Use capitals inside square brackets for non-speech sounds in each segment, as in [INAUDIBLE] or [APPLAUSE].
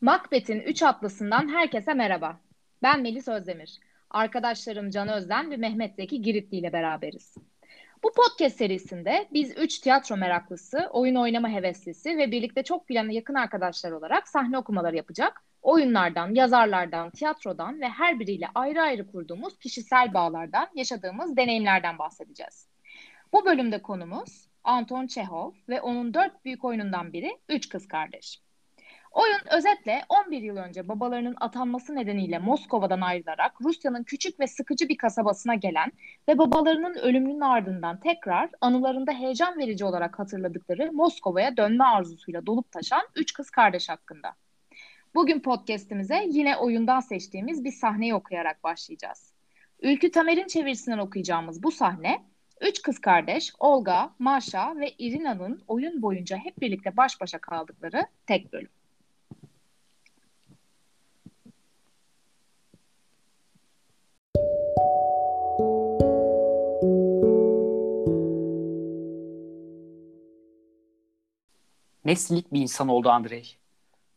Macbeth'in üç atlısından herkese merhaba. Ben Melis Özdemir. Arkadaşlarım Can Özden ve Mehmet Zeki Giritli ile beraberiz. Bu podcast serisinde biz üç tiyatro meraklısı, oyun oynama heveslisi ve birlikte çok bilen yakın arkadaşlar olarak sahne okumaları yapacak, oyunlardan, yazarlardan, tiyatrodan ve her biriyle ayrı ayrı kurduğumuz kişisel bağlardan, yaşadığımız deneyimlerden bahsedeceğiz. Bu bölümde konumuz Anton Çehov ve onun dört büyük oyunundan biri Üç Kız Kardeş. Oyun özetle 11 yıl önce babalarının atanması nedeniyle Moskova'dan ayrılarak Rusya'nın küçük ve sıkıcı bir kasabasına gelen ve babalarının ölümünün ardından tekrar anılarında heyecan verici olarak hatırladıkları Moskova'ya dönme arzusuyla dolup taşan üç kız kardeş hakkında. Bugün podcast'imize yine oyundan seçtiğimiz bir sahneyi okuyarak başlayacağız. Ülkü Tamer'in çevirisinden okuyacağımız bu sahne, üç kız kardeş Olga, Maşa ve Irina'nın oyun boyunca hep birlikte baş başa kaldıkları tek bölüm. Ne silik bir insan oldu Andrei.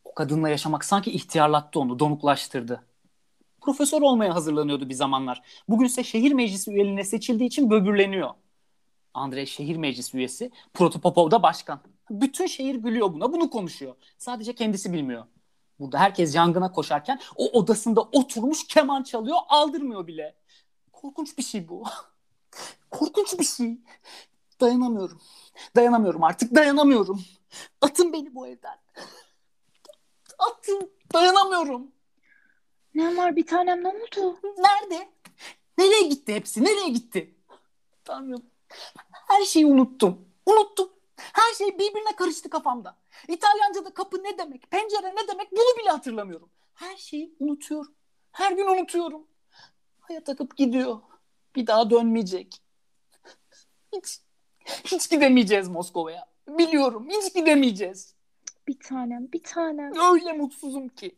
O kadınla yaşamak sanki ihtiyarlattı onu, donuklaştırdı. Profesör olmaya hazırlanıyordu bir zamanlar. Bugünse şehir meclisi üyeliğine seçildiği için böbürleniyor. Andrei şehir meclisi üyesi, Protopopov da başkan. Bütün şehir gülüyor buna, bunu konuşuyor. Sadece kendisi bilmiyor. Burada herkes yangına koşarken o odasında oturmuş keman çalıyor, aldırmıyor bile. Korkunç bir şey bu. [LAUGHS] Korkunç bir şey. Dayanamıyorum. Dayanamıyorum artık, dayanamıyorum. Atın beni bu evden. Atın. Dayanamıyorum. Ne var bir tanem ne oldu? Nerede? Nereye gitti hepsi? Nereye gitti? Tanrım. Her şeyi unuttum. Unuttum. Her şey birbirine karıştı kafamda. İtalyanca'da kapı ne demek, pencere ne demek bunu bile hatırlamıyorum. Her şeyi unutuyorum. Her gün unutuyorum. Hayat akıp gidiyor. Bir daha dönmeyecek. Hiç, hiç gidemeyeceğiz Moskova'ya. Biliyorum hiç gidemeyeceğiz. Bir tanem, bir tanem. Öyle mutsuzum ki.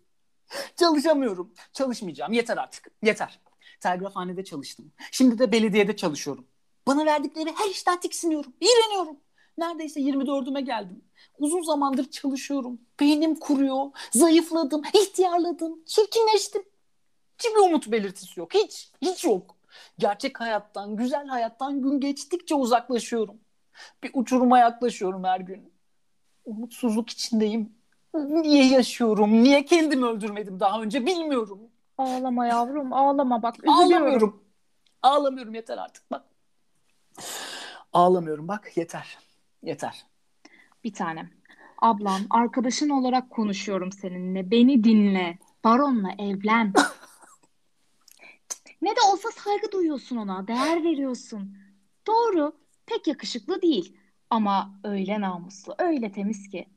[LAUGHS] Çalışamıyorum. Çalışmayacağım. Yeter artık. Yeter. Telgrafhanede çalıştım. Şimdi de belediyede çalışıyorum. Bana verdikleri her işten tiksiniyorum. İğreniyorum. Neredeyse 24'üme geldim. Uzun zamandır çalışıyorum. Beynim kuruyor. Zayıfladım. ihtiyarladım. Çirkinleştim. Hiçbir umut belirtisi yok. Hiç. Hiç yok. Gerçek hayattan, güzel hayattan gün geçtikçe uzaklaşıyorum. Bir uçuruma yaklaşıyorum her gün. Umutsuzluk içindeyim. Niye yaşıyorum? Niye kendimi öldürmedim daha önce bilmiyorum. Ağlama yavrum ağlama bak üzülüyorum. Ağlamıyorum. Ağlamıyorum yeter artık bak. Ağlamıyorum bak yeter. Yeter. Bir tanem. Ablam arkadaşın olarak konuşuyorum seninle. Beni dinle. Baronla evlen. [LAUGHS] ne de olsa saygı duyuyorsun ona. Değer veriyorsun. Doğru. Pek yakışıklı değil. Ama öyle namuslu, öyle temiz ki.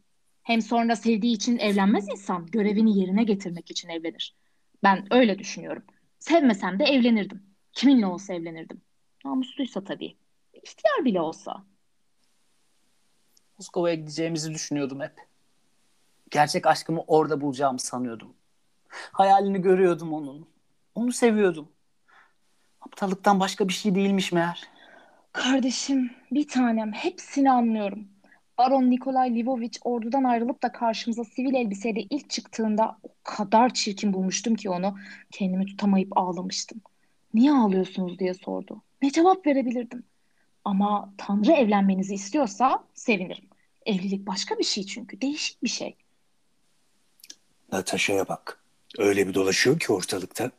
Hem sonra sevdiği için evlenmez insan. Görevini yerine getirmek için evlenir. Ben öyle düşünüyorum. Sevmesem de evlenirdim. Kiminle olsa evlenirdim. Namusluysa tabii. İhtiyar bile olsa. Moskova'ya gideceğimizi düşünüyordum hep. Gerçek aşkımı orada bulacağımı sanıyordum. Hayalini görüyordum onun. Onu seviyordum. Aptallıktan başka bir şey değilmiş meğer. Kardeşim, bir tanem hepsini anlıyorum. Baron Nikolay Livovich ordudan ayrılıp da karşımıza sivil elbiseyle ilk çıktığında o kadar çirkin bulmuştum ki onu kendimi tutamayıp ağlamıştım. Niye ağlıyorsunuz diye sordu. Ne cevap verebilirdim? Ama Tanrı evlenmenizi istiyorsa sevinirim. Evlilik başka bir şey çünkü. Değişik bir şey. Natasha'ya bak. Öyle bir dolaşıyor ki ortalıkta.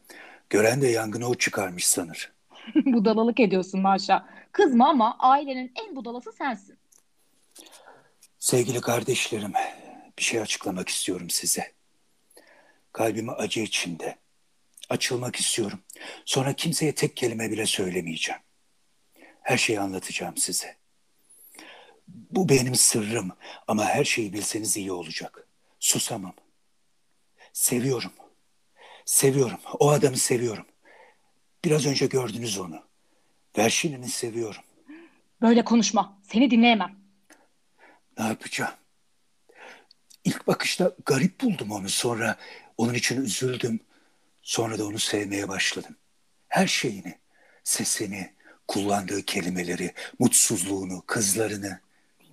Gören de yangını o çıkarmış sanır. [LAUGHS] Budalalık ediyorsun Maşa. Kızma ama ailenin en budalası sensin. Sevgili kardeşlerim, bir şey açıklamak istiyorum size. Kalbimi acı içinde. Açılmak istiyorum. Sonra kimseye tek kelime bile söylemeyeceğim. Her şeyi anlatacağım size. Bu benim sırrım ama her şeyi bilseniz iyi olacak. Susamam. Seviyorum. Seviyorum. O adamı seviyorum. Biraz önce gördünüz onu. Verşinini seviyorum. Böyle konuşma. Seni dinleyemem. Ne yapacağım? İlk bakışta garip buldum onu. Sonra onun için üzüldüm. Sonra da onu sevmeye başladım. Her şeyini, sesini, kullandığı kelimeleri, mutsuzluğunu, kızlarını.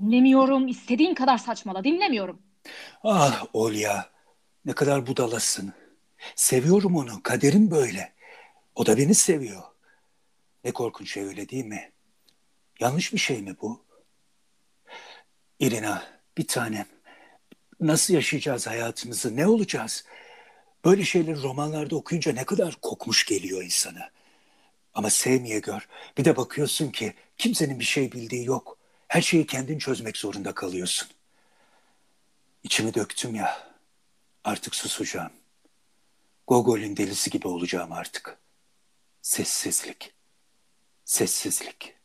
Dinlemiyorum. İstediğin kadar saçmala. Dinlemiyorum. Ah Olya, ne kadar budalasın. Seviyorum onu, kaderim böyle. O da beni seviyor. Ne korkunç şey öyle değil mi? Yanlış bir şey mi bu? Irina, bir tanem. Nasıl yaşayacağız hayatımızı? Ne olacağız? Böyle şeyleri romanlarda okuyunca ne kadar kokmuş geliyor insana. Ama sevmeye gör. Bir de bakıyorsun ki kimsenin bir şey bildiği yok. Her şeyi kendin çözmek zorunda kalıyorsun. İçimi döktüm ya. Artık susacağım. Gogol'ün delisi gibi olacağım artık. Sessizlik. Sessizlik.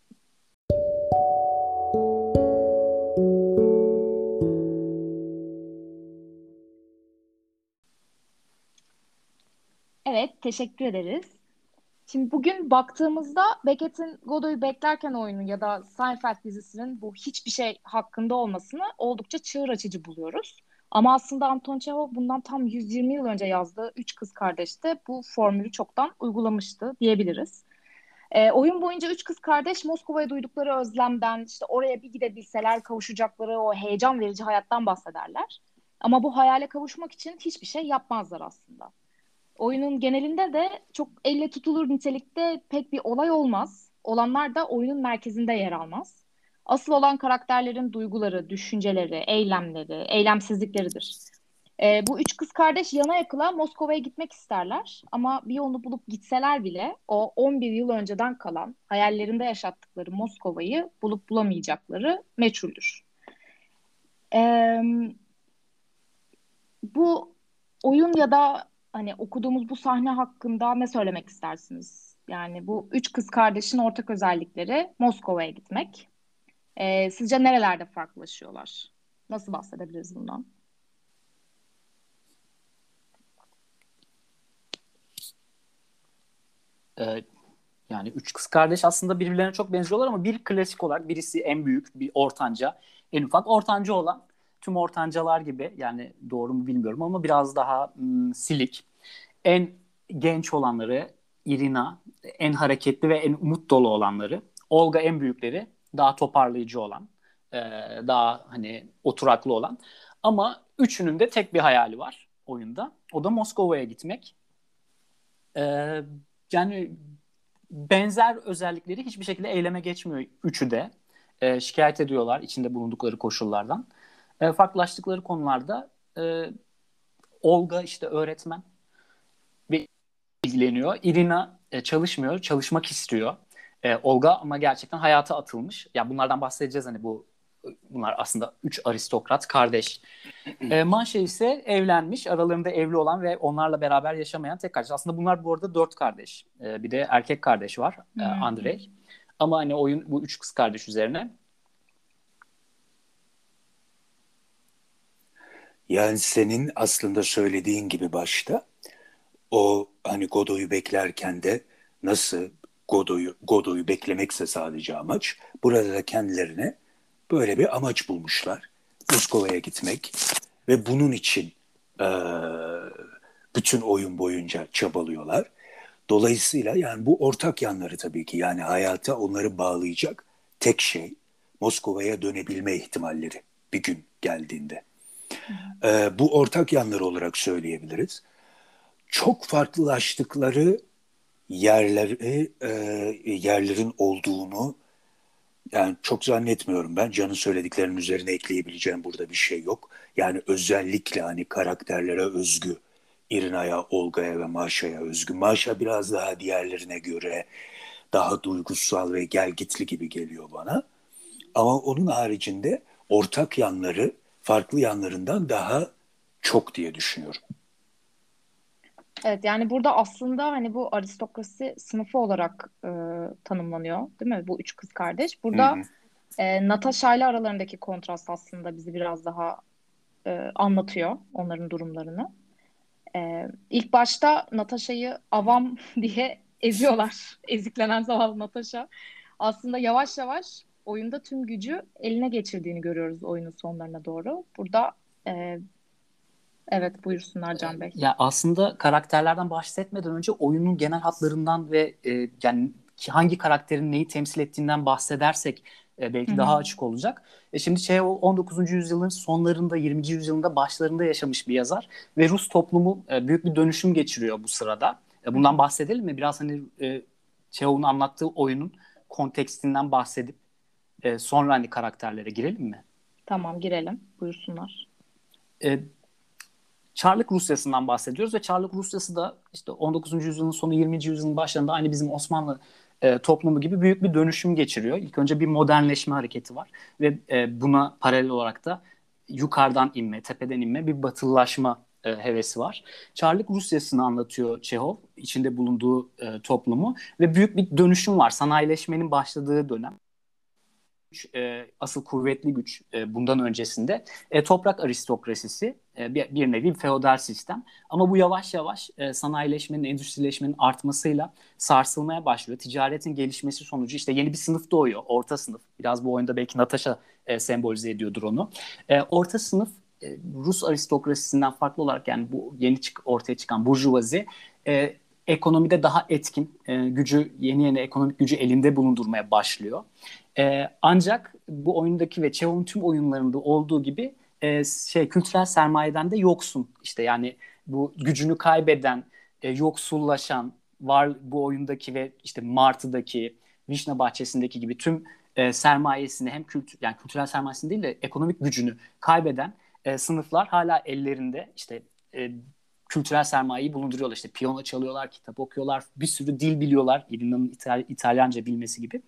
Evet, teşekkür ederiz. Şimdi bugün baktığımızda Beckett'in Godot'u beklerken oyunu ya da Seinfeld dizisinin bu hiçbir şey hakkında olmasını oldukça çığır açıcı buluyoruz. Ama aslında Anton Çehov bundan tam 120 yıl önce yazdığı Üç Kız Kardeş'te bu formülü çoktan uygulamıştı diyebiliriz. E, oyun boyunca üç kız kardeş Moskova'ya duydukları özlemden, işte oraya bir gidebilseler kavuşacakları o heyecan verici hayattan bahsederler. Ama bu hayale kavuşmak için hiçbir şey yapmazlar aslında. Oyunun genelinde de çok elle tutulur nitelikte pek bir olay olmaz. Olanlar da oyunun merkezinde yer almaz. Asıl olan karakterlerin duyguları, düşünceleri, eylemleri, eylemsizlikleridir. E, bu üç kız kardeş yana yakıla Moskova'ya gitmek isterler ama bir yolunu bulup gitseler bile o 11 yıl önceden kalan hayallerinde yaşattıkları Moskova'yı bulup bulamayacakları meçhuldür. E, bu oyun ya da hani okuduğumuz bu sahne hakkında ne söylemek istersiniz? Yani bu üç kız kardeşin ortak özellikleri Moskova'ya gitmek. E, sizce nerelerde farklılaşıyorlar? Nasıl bahsedebiliriz bundan? Ee, yani üç kız kardeş aslında birbirlerine çok benziyorlar ama bir klasik olarak birisi en büyük, bir ortanca, en ufak ortanca olan tüm ortancalar gibi yani doğru mu bilmiyorum ama biraz daha m, silik. En genç olanları Irina, en hareketli ve en umut dolu olanları. Olga en büyükleri, daha toparlayıcı olan, e, daha hani oturaklı olan. Ama üçünün de tek bir hayali var oyunda. O da Moskova'ya gitmek. E, yani benzer özellikleri hiçbir şekilde eyleme geçmiyor üçü de. E, şikayet ediyorlar içinde bulundukları koşullardan. E, farklılaştıkları konularda e, Olga işte öğretmen ve ilgileniyor. Irina e, çalışmıyor, çalışmak istiyor. E, Olga ama gerçekten hayata atılmış. Ya bunlardan bahsedeceğiz hani bu bunlar aslında üç aristokrat kardeş. E, Manşe ise evlenmiş, aralarında evli olan ve onlarla beraber yaşamayan tek kardeş. Aslında bunlar bu arada dört kardeş. E, bir de erkek kardeş var, e, Andrei. Ama hani oyun bu üç kız kardeş üzerine. Yani senin aslında söylediğin gibi başta o hani Godoy'u beklerken de nasıl Godoy'u Godoy'u beklemekse sadece amaç burada da kendilerine böyle bir amaç bulmuşlar. Moskova'ya gitmek ve bunun için e, bütün oyun boyunca çabalıyorlar. Dolayısıyla yani bu ortak yanları tabii ki yani hayata onları bağlayacak tek şey Moskova'ya dönebilme ihtimalleri bir gün geldiğinde. E, bu ortak yanları olarak söyleyebiliriz. Çok farklılaştıkları yerleri e, yerlerin olduğunu yani çok zannetmiyorum ben. Can'ın söylediklerinin üzerine ekleyebileceğim burada bir şey yok. Yani özellikle hani karakterlere özgü. Irina'ya, Olga'ya ve Maşa'ya özgü. Maşa biraz daha diğerlerine göre daha duygusal ve gelgitli gibi geliyor bana. Ama onun haricinde ortak yanları farklı yanlarından daha çok diye düşünüyorum. Evet yani burada aslında hani bu aristokrasi sınıfı olarak e, tanımlanıyor değil mi? Bu üç kız kardeş. Burada e, Natasha ile aralarındaki kontrast aslında bizi biraz daha e, anlatıyor onların durumlarını. E, ilk başta Natasha'yı avam [LAUGHS] diye eziyorlar. [LAUGHS] Eziklenen zavallı Natasha. Aslında yavaş yavaş oyunda tüm gücü eline geçirdiğini görüyoruz oyunun sonlarına doğru. Burada e, Evet buyursunlar Can Bey. Ya aslında karakterlerden bahsetmeden önce oyunun genel hatlarından ve e, yani hangi karakterin neyi temsil ettiğinden bahsedersek e, belki Hı-hı. daha açık olacak. E şimdi şey 19. yüzyılın sonlarında 20. yüzyılında başlarında yaşamış bir yazar ve Rus toplumu e, büyük bir dönüşüm geçiriyor bu sırada. E, bundan bahsedelim mi? Biraz hani e, Çehov'un anlattığı oyunun kontekstinden bahsedip e, sonra hani karakterlere girelim mi? Tamam girelim. Buyursunlar. E, Çarlık Rusyası'ndan bahsediyoruz ve Çarlık Rusyası da işte 19. yüzyılın sonu 20. yüzyılın başlarında aynı bizim Osmanlı e, toplumu gibi büyük bir dönüşüm geçiriyor. İlk önce bir modernleşme hareketi var ve e, buna paralel olarak da yukarıdan inme, tepeden inme bir batılılaşma e, hevesi var. Çarlık Rusyası'nı anlatıyor Çehov, içinde bulunduğu e, toplumu ve büyük bir dönüşüm var. Sanayileşmenin başladığı dönem e, asıl kuvvetli güç e, bundan öncesinde e, toprak aristokrasisi e, bir, bir nevi feodal sistem. Ama bu yavaş yavaş e, sanayileşmenin, endüstrileşmenin artmasıyla sarsılmaya başlıyor. Ticaretin gelişmesi sonucu işte yeni bir sınıf doğuyor, orta sınıf. Biraz bu oyunda belki Natasha e, sembolize ediyordur onu. E, orta sınıf e, Rus aristokrasisinden farklı olarak yani bu yeni çık ortaya çıkan burjuvazi e, ekonomide daha etkin, e, gücü yeni yeni ekonomik gücü elinde bulundurmaya başlıyor. E, ancak bu oyundaki ve Çehov'un tüm oyunlarında olduğu gibi e, şey kültürel sermayeden de yoksun. İşte yani bu gücünü kaybeden, e, yoksullaşan, var bu oyundaki ve işte Martı'daki, Vişne Bahçesi'ndeki gibi tüm e, sermayesini hem kültür yani kültürel sermayesini değil de ekonomik gücünü kaybeden e, sınıflar hala ellerinde işte e, kültürel sermayeyi bulunduruyorlar. İşte piyano çalıyorlar, kitap okuyorlar, bir sürü dil biliyorlar. İrina'nın İtal- İtalyanca bilmesi gibi.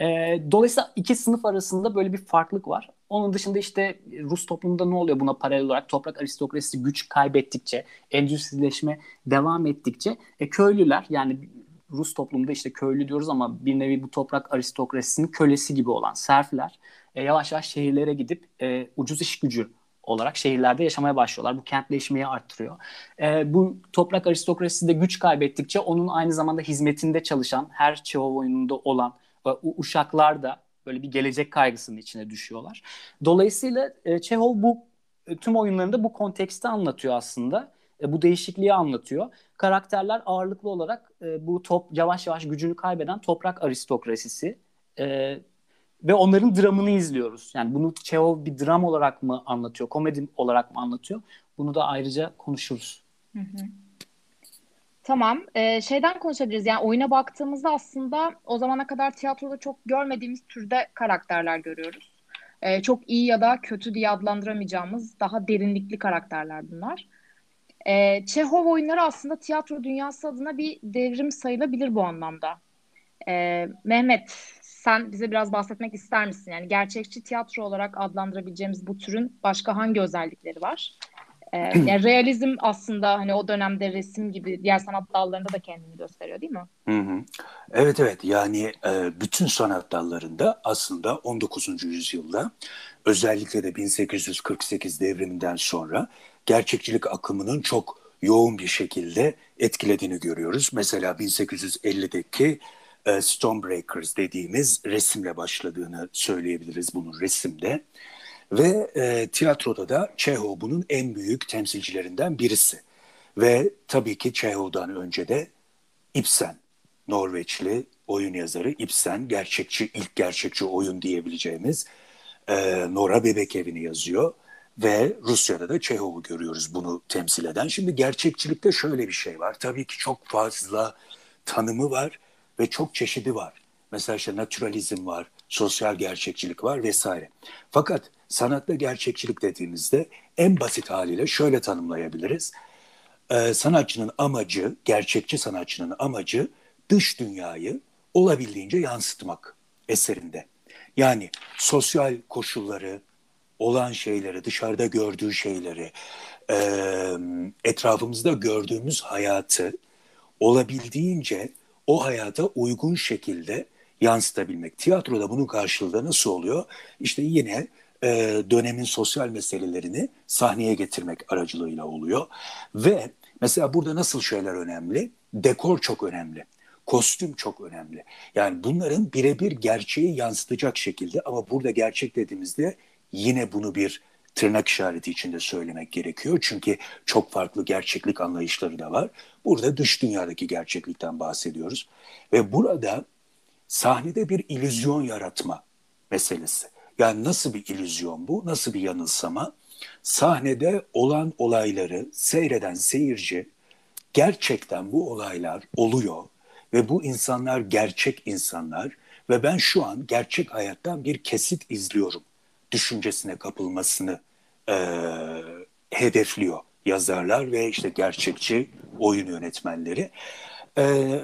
E, dolayısıyla iki sınıf arasında böyle bir farklılık var. Onun dışında işte Rus toplumunda ne oluyor buna paralel olarak? Toprak aristokrasisi güç kaybettikçe, endüstrileşme devam ettikçe e, köylüler yani Rus toplumunda işte köylü diyoruz ama bir nevi bu toprak aristokrasisinin kölesi gibi olan serfler e, yavaş yavaş şehirlere gidip e, ucuz iş gücü olarak şehirlerde yaşamaya başlıyorlar. Bu kentleşmeyi arttırıyor. E, bu toprak aristokrasisi de güç kaybettikçe onun aynı zamanda hizmetinde çalışan her Çehov oyununda olan e, uşaklar da böyle bir gelecek kaygısının içine düşüyorlar. Dolayısıyla e, Çehov bu e, tüm oyunlarında bu konteksti anlatıyor aslında. E, bu değişikliği anlatıyor. Karakterler ağırlıklı olarak e, bu top yavaş yavaş gücünü kaybeden toprak aristokrasisi e, ve onların dramını izliyoruz. Yani bunu Çehov bir dram olarak mı anlatıyor, komedi olarak mı anlatıyor? Bunu da ayrıca konuşuruz. Tamam. Ee, şeyden konuşabiliriz. Yani oyuna baktığımızda aslında o zamana kadar tiyatroda çok görmediğimiz türde karakterler görüyoruz. Ee, çok iyi ya da kötü diye adlandıramayacağımız daha derinlikli karakterler bunlar. Ee, Çehov oyunları aslında tiyatro dünyası adına bir devrim sayılabilir bu anlamda. Ee, Mehmet, sen bize biraz bahsetmek ister misin? Yani gerçekçi tiyatro olarak adlandırabileceğimiz bu türün başka hangi özellikleri var? Ee, [CLEARS THROAT] yani realizm aslında hani o dönemde resim gibi diğer sanat dallarında da kendini gösteriyor değil mi? Hı hı. Evet evet yani e, bütün sanat dallarında aslında 19. yüzyılda özellikle de 1848 devriminden sonra gerçekçilik akımının çok yoğun bir şekilde etkilediğini görüyoruz. Mesela 1850'deki e, Stonebreakers dediğimiz resimle başladığını söyleyebiliriz bunun resimde. Ve e, tiyatroda da Çehov bunun en büyük temsilcilerinden birisi. Ve tabii ki Çehov'dan önce de Ibsen, Norveçli oyun yazarı Ibsen, gerçekçi ilk gerçekçi oyun diyebileceğimiz e, Nora Bebek Evi'ni yazıyor. Ve Rusya'da da Çehov'u görüyoruz bunu temsil eden. Şimdi gerçekçilikte şöyle bir şey var. Tabii ki çok fazla tanımı var ve çok çeşidi var. Mesela işte naturalizm var, sosyal gerçekçilik var vesaire. Fakat sanatta gerçekçilik dediğimizde en basit haliyle şöyle tanımlayabiliriz. Ee, sanatçının amacı, gerçekçi sanatçının amacı dış dünyayı olabildiğince yansıtmak eserinde. Yani sosyal koşulları, olan şeyleri, dışarıda gördüğü şeyleri, etrafımızda gördüğümüz hayatı olabildiğince o hayata uygun şekilde yansıtabilmek. Tiyatroda bunun karşılığı nasıl oluyor? İşte yine e, dönemin sosyal meselelerini sahneye getirmek aracılığıyla oluyor. Ve mesela burada nasıl şeyler önemli? Dekor çok önemli. Kostüm çok önemli. Yani bunların birebir gerçeği yansıtacak şekilde ama burada gerçek dediğimizde yine bunu bir tırnak işareti içinde söylemek gerekiyor. Çünkü çok farklı gerçeklik anlayışları da var. Burada dış dünyadaki gerçeklikten bahsediyoruz. Ve burada sahnede bir illüzyon yaratma meselesi. Yani nasıl bir illüzyon bu? Nasıl bir yanılsama? Sahnede olan olayları seyreden seyirci gerçekten bu olaylar oluyor ve bu insanlar gerçek insanlar ve ben şu an gerçek hayattan bir kesit izliyorum düşüncesine kapılmasını e, hedefliyor yazarlar ve işte gerçekçi oyun yönetmenleri. E,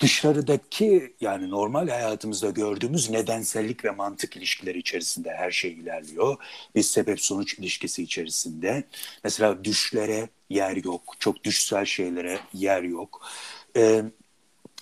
dışarıdaki yani normal hayatımızda gördüğümüz nedensellik ve mantık ilişkileri içerisinde her şey ilerliyor. Bir sebep sonuç ilişkisi içerisinde. Mesela düşlere yer yok. Çok düşsel şeylere yer yok. Ee,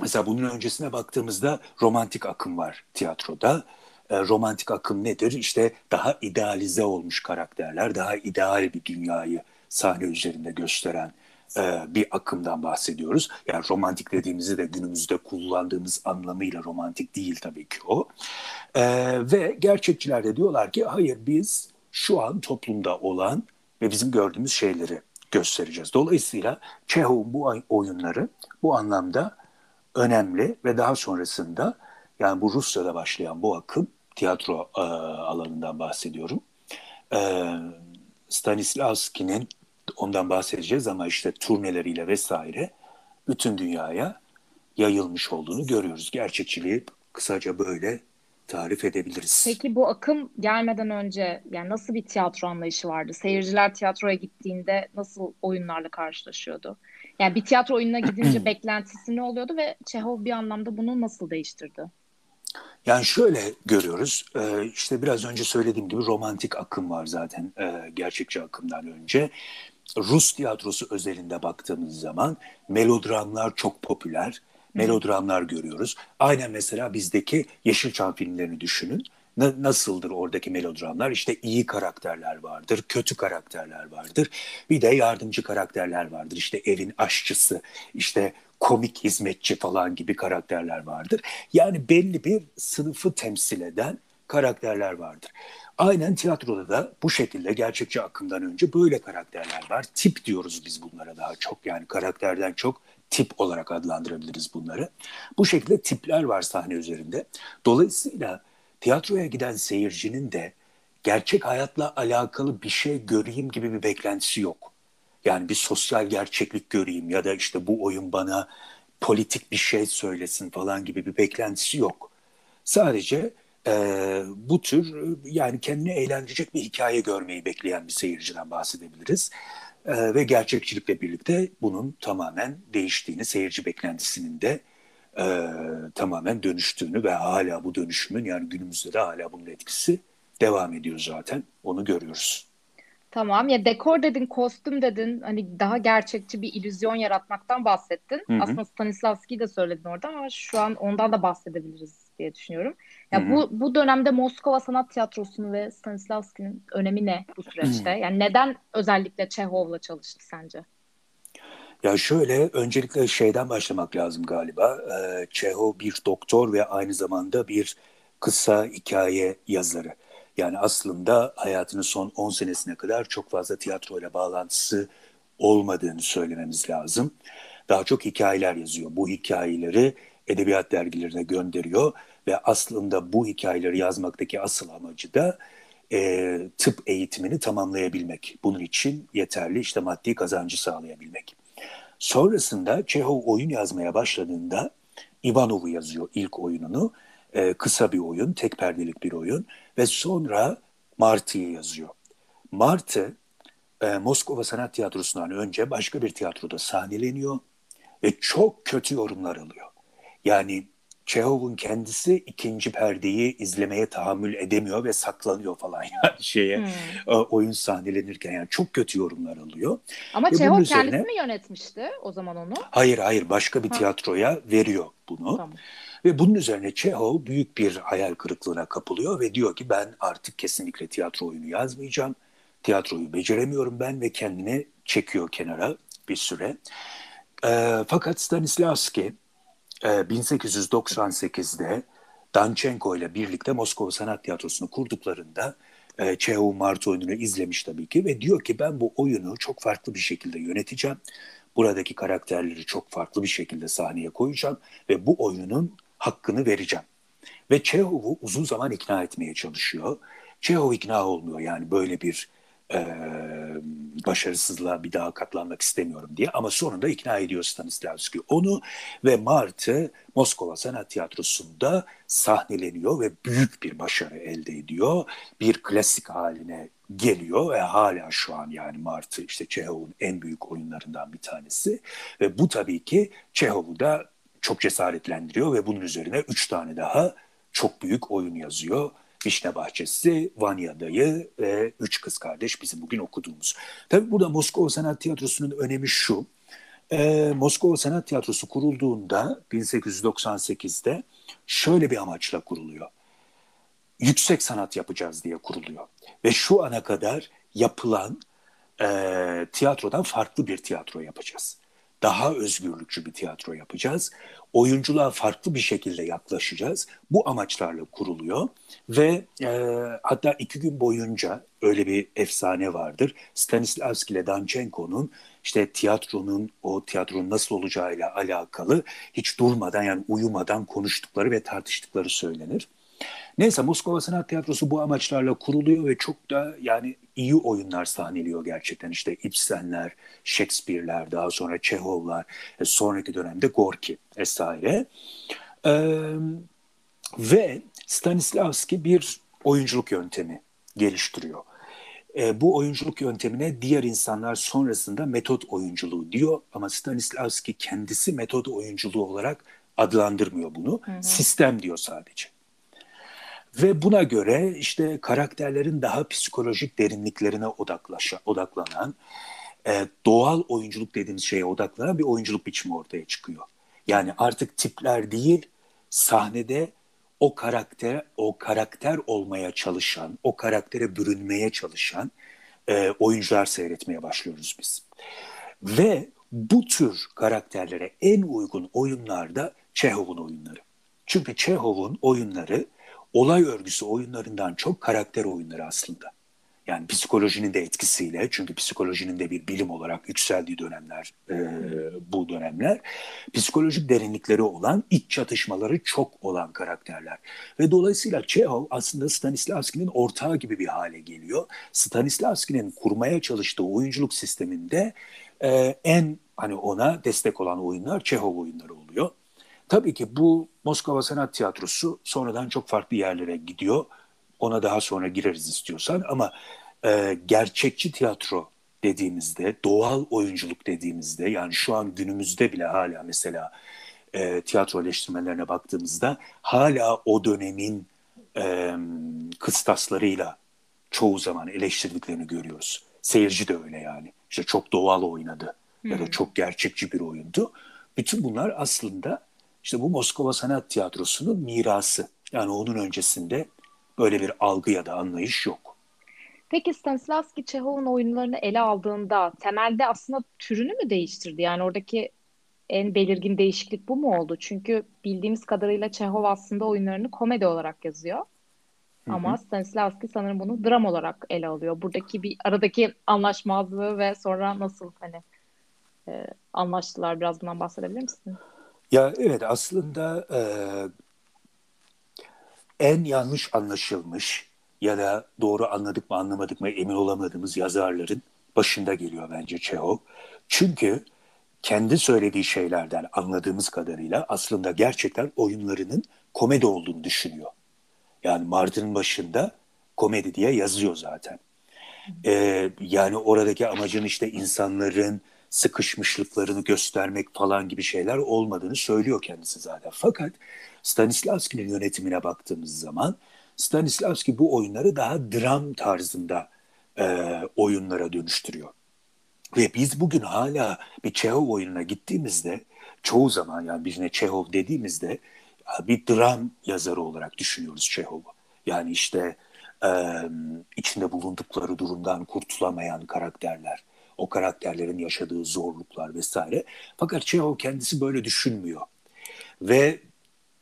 mesela bunun öncesine baktığımızda romantik akım var tiyatroda. Ee, romantik akım nedir? İşte daha idealize olmuş karakterler, daha ideal bir dünyayı sahne üzerinde gösteren e, bir akımdan bahsediyoruz. Yani romantik dediğimizde de günümüzde kullandığımız anlamıyla romantik değil tabii ki o. E, ve gerçekçiler de diyorlar ki hayır biz şu an toplumda olan ve bizim gördüğümüz şeyleri göstereceğiz. Dolayısıyla Çehov'un bu oyunları bu anlamda önemli ve daha sonrasında yani bu Rusya'da başlayan bu akım tiyatro e, alanından bahsediyorum. E, Stanislavski'nin ondan bahsedeceğiz ama işte turneleriyle vesaire bütün dünyaya yayılmış olduğunu görüyoruz. Gerçekçiliği kısaca böyle tarif edebiliriz. Peki bu akım gelmeden önce yani nasıl bir tiyatro anlayışı vardı? Seyirciler tiyatroya gittiğinde nasıl oyunlarla karşılaşıyordu? Yani bir tiyatro oyununa gidince [CLEARS THROAT] beklentisi ne oluyordu ve Çehov bir anlamda bunu nasıl değiştirdi? Yani şöyle görüyoruz, e, işte biraz önce söylediğim gibi romantik akım var zaten e, gerçekçi akımdan önce. Rus tiyatrosu özelinde baktığımız zaman melodramlar çok popüler. Melodramlar görüyoruz. Aynen mesela bizdeki Yeşilçam filmlerini düşünün. Na- nasıldır oradaki melodramlar? İşte iyi karakterler vardır, kötü karakterler vardır. Bir de yardımcı karakterler vardır. İşte evin aşçısı, işte komik hizmetçi falan gibi karakterler vardır. Yani belli bir sınıfı temsil eden karakterler vardır. Aynen tiyatroda da bu şekilde gerçekçi akımdan önce böyle karakterler var. Tip diyoruz biz bunlara daha çok yani karakterden çok tip olarak adlandırabiliriz bunları. Bu şekilde tipler var sahne üzerinde. Dolayısıyla tiyatroya giden seyircinin de gerçek hayatla alakalı bir şey göreyim gibi bir beklentisi yok. Yani bir sosyal gerçeklik göreyim ya da işte bu oyun bana politik bir şey söylesin falan gibi bir beklentisi yok. Sadece e, bu tür yani kendini eğlendirecek bir hikaye görmeyi bekleyen bir seyirciden bahsedebiliriz. E, ve gerçekçilikle birlikte bunun tamamen değiştiğini, seyirci beklentisinin de e, tamamen dönüştüğünü ve hala bu dönüşümün yani günümüzde de hala bunun etkisi devam ediyor zaten. Onu görüyoruz. Tamam ya dekor dedin, kostüm dedin. Hani daha gerçekçi bir illüzyon yaratmaktan bahsettin. Hı hı. Aslında Stanislavski'yi de söyledin orada ama şu an ondan da bahsedebiliriz diye düşünüyorum. Ya Hı-hı. bu bu dönemde Moskova Sanat Tiyatrosu'nu ve Stanislavski'nin önemi ne bu süreçte? Hı-hı. Yani neden özellikle Çehov'la çalıştı sence? Ya şöyle öncelikle şeyden başlamak lazım galiba. Ee, Çehov bir doktor ve aynı zamanda bir kısa hikaye yazarı. Yani aslında hayatının son 10 senesine kadar çok fazla tiyatro ile bağlantısı olmadığını söylememiz lazım. Daha çok hikayeler yazıyor. Bu hikayeleri edebiyat dergilerine gönderiyor ve aslında bu hikayeleri yazmaktaki asıl amacı da e, tıp eğitimini tamamlayabilmek. Bunun için yeterli işte maddi kazancı sağlayabilmek. Sonrasında Çehov oyun yazmaya başladığında Ivanov'u yazıyor ilk oyununu. E, kısa bir oyun, tek perdelik bir oyun ve sonra Martı'yı yazıyor. Martı e, Moskova Sanat Tiyatrosu'ndan önce başka bir tiyatroda sahneleniyor ve çok kötü yorumlar alıyor. Yani Çehov'un kendisi ikinci perdeyi izlemeye tahammül edemiyor ve saklanıyor falan [LAUGHS] yani şeye hmm. E, oyun sahnelenirken yani çok kötü yorumlar alıyor. Ama Çehov üzerine, kendisi mi yönetmişti o zaman onu? Hayır hayır başka bir ha. tiyatroya veriyor bunu. Tamam. Ve bunun üzerine Çehov büyük bir hayal kırıklığına kapılıyor ve diyor ki ben artık kesinlikle tiyatro oyunu yazmayacağım. Tiyatroyu beceremiyorum ben ve kendini çekiyor kenara bir süre. E, fakat Stanislavski 1898'de ee, Danchenko ile birlikte Moskova Sanat Tiyatrosu'nu kurduklarında e, Çehov Mart oyununu izlemiş tabii ki ve diyor ki ben bu oyunu çok farklı bir şekilde yöneteceğim. Buradaki karakterleri çok farklı bir şekilde sahneye koyacağım ve bu oyunun hakkını vereceğim. Ve Çehov'u uzun zaman ikna etmeye çalışıyor. Çehov ikna olmuyor yani böyle bir e, başarısızlığa bir daha katlanmak istemiyorum diye ama sonunda ikna ediyor Stanislavski onu ve Mart'ı Moskova Sanat Tiyatrosu'nda sahneleniyor ve büyük bir başarı elde ediyor. Bir klasik haline geliyor ve hala şu an yani Mart'ı işte Çehov'un en büyük oyunlarından bir tanesi ve bu tabii ki Çehov'u da çok cesaretlendiriyor ve bunun üzerine üç tane daha çok büyük oyun yazıyor. Vişne Bahçesi, Vanya Dayı ve Üç Kız Kardeş bizim bugün okuduğumuz. Tabii burada Moskova Sanat Tiyatrosu'nun önemi şu. Ee, Moskova Sanat Tiyatrosu kurulduğunda 1898'de şöyle bir amaçla kuruluyor. Yüksek sanat yapacağız diye kuruluyor. Ve şu ana kadar yapılan e, tiyatrodan farklı bir tiyatro yapacağız daha özgürlükçü bir tiyatro yapacağız. Oyunculuğa farklı bir şekilde yaklaşacağız. Bu amaçlarla kuruluyor ve e, hatta iki gün boyunca öyle bir efsane vardır. Stanislavski ile Danchenko'nun işte tiyatronun o tiyatronun nasıl olacağıyla alakalı hiç durmadan yani uyumadan konuştukları ve tartıştıkları söylenir. Neyse Moskova Sanat Tiyatrosu bu amaçlarla kuruluyor ve çok da yani iyi oyunlar sahneliyor gerçekten. İşte Ibsenler, Shakespeare'ler, daha sonra Çehovlar, e, sonraki dönemde Gorki vesaire. Ee, ve Stanislavski bir oyunculuk yöntemi geliştiriyor. E, bu oyunculuk yöntemine diğer insanlar sonrasında metot oyunculuğu diyor ama Stanislavski kendisi metot oyunculuğu olarak adlandırmıyor bunu. Hı hı. Sistem diyor sadece. Ve buna göre işte karakterlerin daha psikolojik derinliklerine odaklaşa, odaklanan, e, doğal oyunculuk dediğimiz şeye odaklanan bir oyunculuk biçimi ortaya çıkıyor. Yani artık tipler değil, sahnede o karakter, o karakter olmaya çalışan, o karaktere bürünmeye çalışan e, oyuncular seyretmeye başlıyoruz biz. Ve bu tür karakterlere en uygun oyunlar da Çehov'un oyunları. Çünkü Çehov'un oyunları olay örgüsü oyunlarından çok karakter oyunları aslında. Yani psikolojinin de etkisiyle çünkü psikolojinin de bir bilim olarak yükseldiği dönemler e, bu dönemler. Psikolojik derinlikleri olan iç çatışmaları çok olan karakterler. Ve dolayısıyla Çehov aslında Stanislavski'nin ortağı gibi bir hale geliyor. Stanislavski'nin kurmaya çalıştığı oyunculuk sisteminde e, en hani ona destek olan oyunlar Çehov oyunları oluyor. Tabii ki bu Moskova Sanat Tiyatrosu sonradan çok farklı yerlere gidiyor. Ona daha sonra gireriz istiyorsan ama e, gerçekçi tiyatro dediğimizde, doğal oyunculuk dediğimizde yani şu an günümüzde bile hala mesela e, tiyatro eleştirmelerine baktığımızda hala o dönemin e, kıstaslarıyla çoğu zaman eleştirdiklerini görüyoruz. Seyirci de öyle yani. İşte çok doğal oynadı ya da hmm. çok gerçekçi bir oyundu. Bütün bunlar aslında işte bu Moskova Sanat Tiyatrosu'nun mirası. Yani onun öncesinde böyle bir algı ya da anlayış yok. Peki Stanislavski Çehov'un oyunlarını ele aldığında temelde aslında türünü mü değiştirdi? Yani oradaki en belirgin değişiklik bu mu oldu? Çünkü bildiğimiz kadarıyla Çehov aslında oyunlarını komedi olarak yazıyor. Hı-hı. Ama Stanislavski sanırım bunu dram olarak ele alıyor. Buradaki bir aradaki anlaşmazlığı ve sonra nasıl hani e, anlaştılar biraz bundan bahsedebilir misin? Ya evet aslında e, en yanlış anlaşılmış ya da doğru anladık mı anlamadık mı emin olamadığımız yazarların başında geliyor bence Çehov. Çünkü kendi söylediği şeylerden anladığımız kadarıyla aslında gerçekten oyunlarının komedi olduğunu düşünüyor. Yani Martı'nın başında komedi diye yazıyor zaten. Ee, yani oradaki amacın işte insanların sıkışmışlıklarını göstermek falan gibi şeyler olmadığını söylüyor kendisi zaten. Fakat Stanislavski'nin yönetimine baktığımız zaman Stanislavski bu oyunları daha dram tarzında e, oyunlara dönüştürüyor. Ve biz bugün hala bir Çehov oyununa gittiğimizde çoğu zaman yani birine Çehov dediğimizde bir dram yazarı olarak düşünüyoruz Çehov'u. Yani işte e, içinde bulundukları durumdan kurtulamayan karakterler, o karakterlerin yaşadığı zorluklar vesaire. Fakat Çehov kendisi böyle düşünmüyor. Ve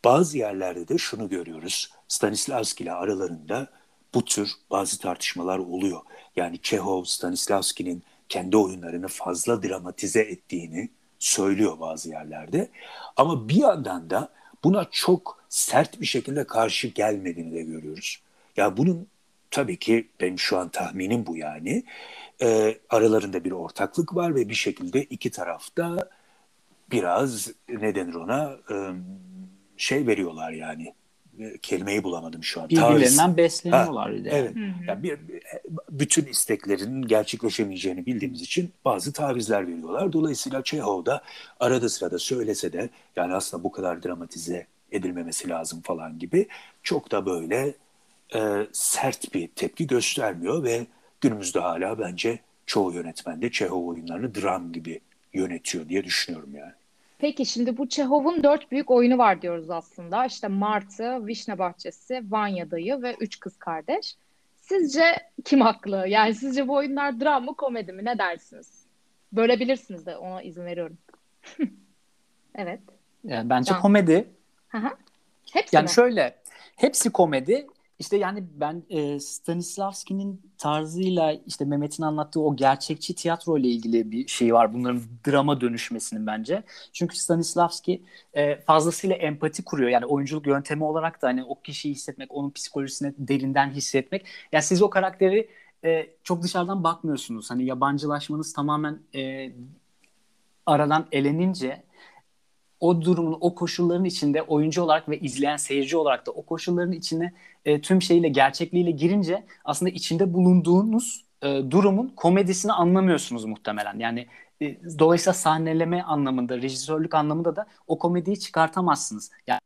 bazı yerlerde de şunu görüyoruz. Stanislavski ile aralarında bu tür bazı tartışmalar oluyor. Yani Çehov Stanislavski'nin kendi oyunlarını fazla dramatize ettiğini söylüyor bazı yerlerde. Ama bir yandan da buna çok sert bir şekilde karşı gelmediğini de görüyoruz. Ya bunun tabii ki benim şu an tahminim bu yani. E, aralarında bir ortaklık var ve bir şekilde iki tarafta biraz ne denir ona e, şey veriyorlar yani e, kelimeyi bulamadım şu an. Birbirlerinden Tarz. besleniyorlar. Ha, evet. Yani bir, bütün isteklerin gerçekleşemeyeceğini bildiğimiz için bazı tavizler veriyorlar. Dolayısıyla Çehov da arada sırada söylese de yani aslında bu kadar dramatize edilmemesi lazım falan gibi çok da böyle e, sert bir tepki göstermiyor ve günümüzde hala bence çoğu yönetmen de Çehov oyunlarını dram gibi yönetiyor diye düşünüyorum yani. Peki şimdi bu Çehov'un dört büyük oyunu var diyoruz aslında. İşte Martı, Vişne Bahçesi, Vanya Dayı ve Üç Kız Kardeş. Sizce kim haklı? Yani sizce bu oyunlar dram mı komedi mi? Ne dersiniz? Bölebilirsiniz de ona izin veriyorum. [LAUGHS] evet. Yani bence Can. komedi. Hı hı. Hepsi yani mi? şöyle hepsi komedi işte yani ben e, Stanislavski'nin tarzıyla işte Mehmet'in anlattığı o gerçekçi tiyatro ile ilgili bir şey var. Bunların drama dönüşmesinin bence. Çünkü Stanislavski e, fazlasıyla empati kuruyor. Yani oyunculuk yöntemi olarak da hani o kişiyi hissetmek, onun psikolojisini derinden hissetmek. Yani siz o karakteri e, çok dışarıdan bakmıyorsunuz. Hani yabancılaşmanız tamamen e, aradan elenince o durumun, o koşulların içinde oyuncu olarak ve izleyen seyirci olarak da o koşulların içine e, tüm şeyle, gerçekliğiyle girince aslında içinde bulunduğunuz e, durumun komedisini anlamıyorsunuz muhtemelen. Yani e, dolayısıyla sahneleme anlamında, rejisörlük anlamında da o komediyi çıkartamazsınız. Yani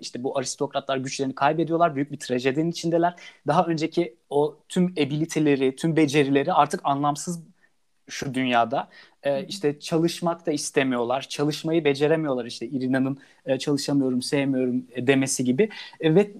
işte bu aristokratlar güçlerini kaybediyorlar. Büyük bir trajedinin içindeler. Daha önceki o tüm abiliteleri, tüm becerileri artık anlamsız şu dünyada. Ee, işte çalışmak da istemiyorlar. Çalışmayı beceremiyorlar işte İrina'nın e, çalışamıyorum, sevmiyorum e, demesi gibi. E, ve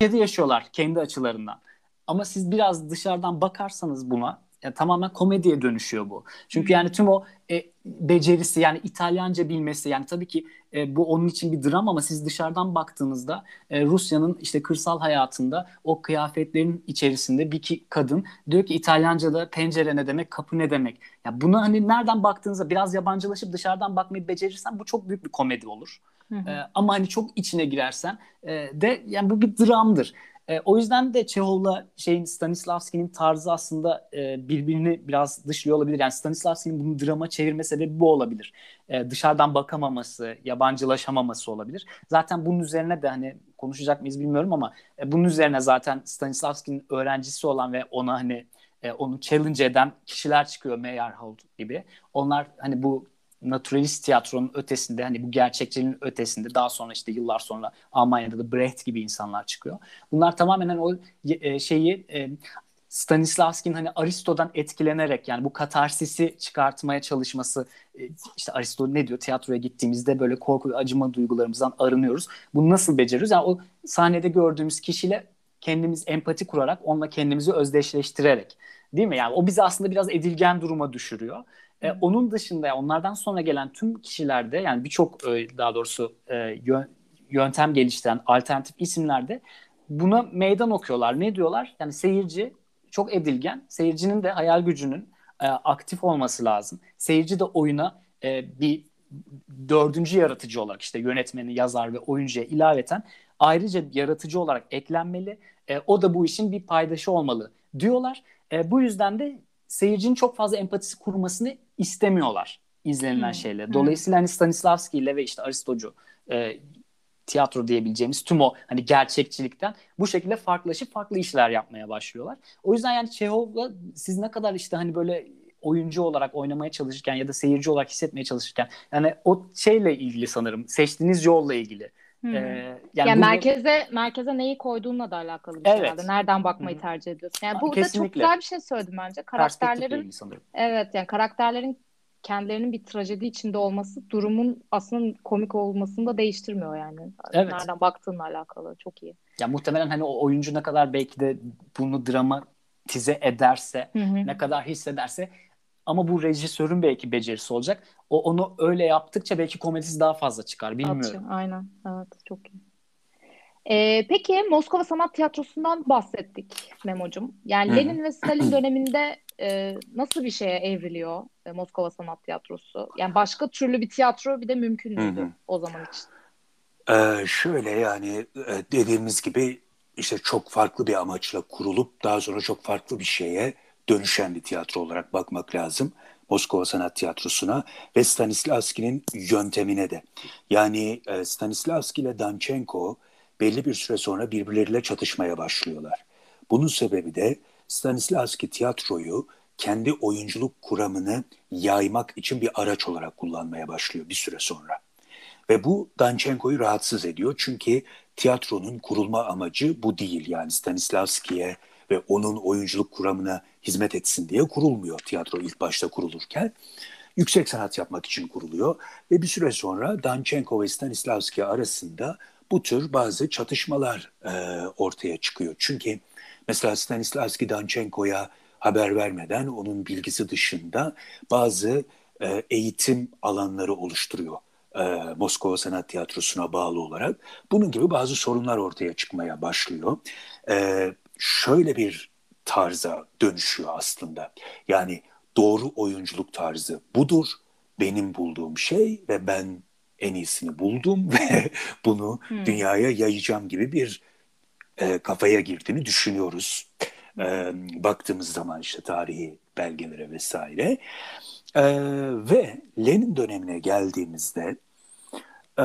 bir yaşıyorlar kendi açılarından. Ama siz biraz dışarıdan bakarsanız buna yani tamamen komediye dönüşüyor bu. Çünkü yani tüm o e, becerisi yani İtalyanca bilmesi yani tabii ki e, bu onun için bir dram ama siz dışarıdan baktığınızda e, Rusya'nın işte kırsal hayatında o kıyafetlerin içerisinde bir ki kadın diyor ki İtalyanca'da pencere ne demek kapı ne demek. Ya bunu hani nereden baktığınızda biraz yabancılaşıp dışarıdan bakmayı becerirsen bu çok büyük bir komedi olur. Hı hı. E, ama hani çok içine girersen e, de yani bu bir dramdır. E, o yüzden de Çehov'la şeyin Stanislavski'nin tarzı aslında e, birbirini biraz dışlıyor olabilir. Yani Stanislavski'nin bunu drama çevirme sebebi bu olabilir. E, dışarıdan bakamaması, yabancılaşamaması olabilir. Zaten bunun üzerine de hani konuşacak mıyız bilmiyorum ama e, bunun üzerine zaten Stanislavski'nin öğrencisi olan ve ona hani e, onu challenge eden kişiler çıkıyor Meyerhold gibi. Onlar hani bu naturalist tiyatronun ötesinde hani bu gerçekçiliğin ötesinde daha sonra işte yıllar sonra Almanya'da da Brecht gibi insanlar çıkıyor. Bunlar tamamen hani o e, şeyi e, Stanislavski'nin hani Aristo'dan etkilenerek yani bu katarsisi çıkartmaya çalışması e, işte Aristo ne diyor tiyatroya gittiğimizde böyle korku ve acıma duygularımızdan arınıyoruz. Bunu nasıl beceriyoruz? Yani o sahnede gördüğümüz kişiyle kendimiz empati kurarak onunla kendimizi özdeşleştirerek değil mi? Yani o bizi aslında biraz edilgen duruma düşürüyor. E, onun dışında onlardan sonra gelen tüm kişilerde yani birçok e, daha doğrusu e, yöntem geliştiren alternatif isimlerde buna meydan okuyorlar. Ne diyorlar? Yani seyirci çok edilgen. Seyircinin de hayal gücünün e, aktif olması lazım. Seyirci de oyuna e, bir dördüncü yaratıcı olarak işte yönetmeni, yazar ve oyuncuya ilaveten ayrıca yaratıcı olarak eklenmeli. E, o da bu işin bir paydaşı olmalı diyorlar. E, bu yüzden de seyircinin çok fazla empatisi kurmasını istemiyorlar izlenilen hmm. şeyle. Dolayısıyla hani Stanislavski ile ve işte Aristocu e, tiyatro diyebileceğimiz tüm o hani gerçekçilikten bu şekilde farklılaşıp farklı işler yapmaya başlıyorlar. O yüzden yani Çehov'la siz ne kadar işte hani böyle oyuncu olarak oynamaya çalışırken ya da seyirci olarak hissetmeye çalışırken yani o şeyle ilgili sanırım seçtiğiniz yolla ilgili. Hmm. Ee, yani, yani bunu... merkeze merkeze neyi koyduğunla da alakalı bir şey evet. herhalde. Nereden bakmayı hmm. tercih ediyorsun? Yani burada Kesinlikle. çok güzel bir şey söyledim bence. Karakterlerin Evet yani karakterlerin kendilerinin bir trajedi içinde olması durumun aslında komik olmasını da değiştirmiyor yani. Evet. Nereden baktığınla alakalı. Çok iyi. Ya muhtemelen hani o oyuncu ne kadar belki de bunu dramatize ederse, hı hı. ne kadar hissederse ama bu rejisörün belki becerisi olacak. O onu öyle yaptıkça belki komedisi daha fazla çıkar. Bilmiyorum. Atıyor, aynen. Evet çok iyi. Ee, peki Moskova Sanat Tiyatrosu'ndan bahsettik Memo'cum. Yani. Lenin ve Stalin döneminde e, nasıl bir şeye evriliyor e, Moskova Sanat Tiyatrosu? Yani başka türlü bir tiyatro bir de mümkün müydü o zaman için? Ee, şöyle yani e, dediğimiz gibi işte çok farklı bir amaçla kurulup daha sonra çok farklı bir şeye dönüşen bir tiyatro olarak bakmak lazım. Moskova Sanat Tiyatrosu'na ve Stanislavski'nin yöntemine de. Yani e, Stanislavski ile Danchenko belli bir süre sonra birbirleriyle çatışmaya başlıyorlar. Bunun sebebi de Stanislavski tiyatroyu kendi oyunculuk kuramını yaymak için bir araç olarak kullanmaya başlıyor bir süre sonra. Ve bu Danchenko'yu rahatsız ediyor çünkü tiyatronun kurulma amacı bu değil. Yani Stanislavski'ye ve onun oyunculuk kuramına hizmet etsin diye kurulmuyor tiyatro ilk başta kurulurken. Yüksek sanat yapmak için kuruluyor ve bir süre sonra Danchenko ve Stanislavski arasında bu tür bazı çatışmalar e, ortaya çıkıyor. Çünkü mesela Stanislavski Danchenko'ya haber vermeden onun bilgisi dışında bazı e, eğitim alanları oluşturuyor. E, Moskova Sanat Tiyatrosu'na bağlı olarak. Bunun gibi bazı sorunlar ortaya çıkmaya başlıyor. E, şöyle bir tarza dönüşüyor aslında. Yani doğru oyunculuk tarzı budur. Benim bulduğum şey ve ben en iyisini buldum [LAUGHS] ve bunu hmm. dünyaya yayacağım gibi bir e, kafaya girdiğini düşünüyoruz. E, baktığımız zaman işte tarihi belgelere vesaire. E, ve Lenin dönemine geldiğimizde e,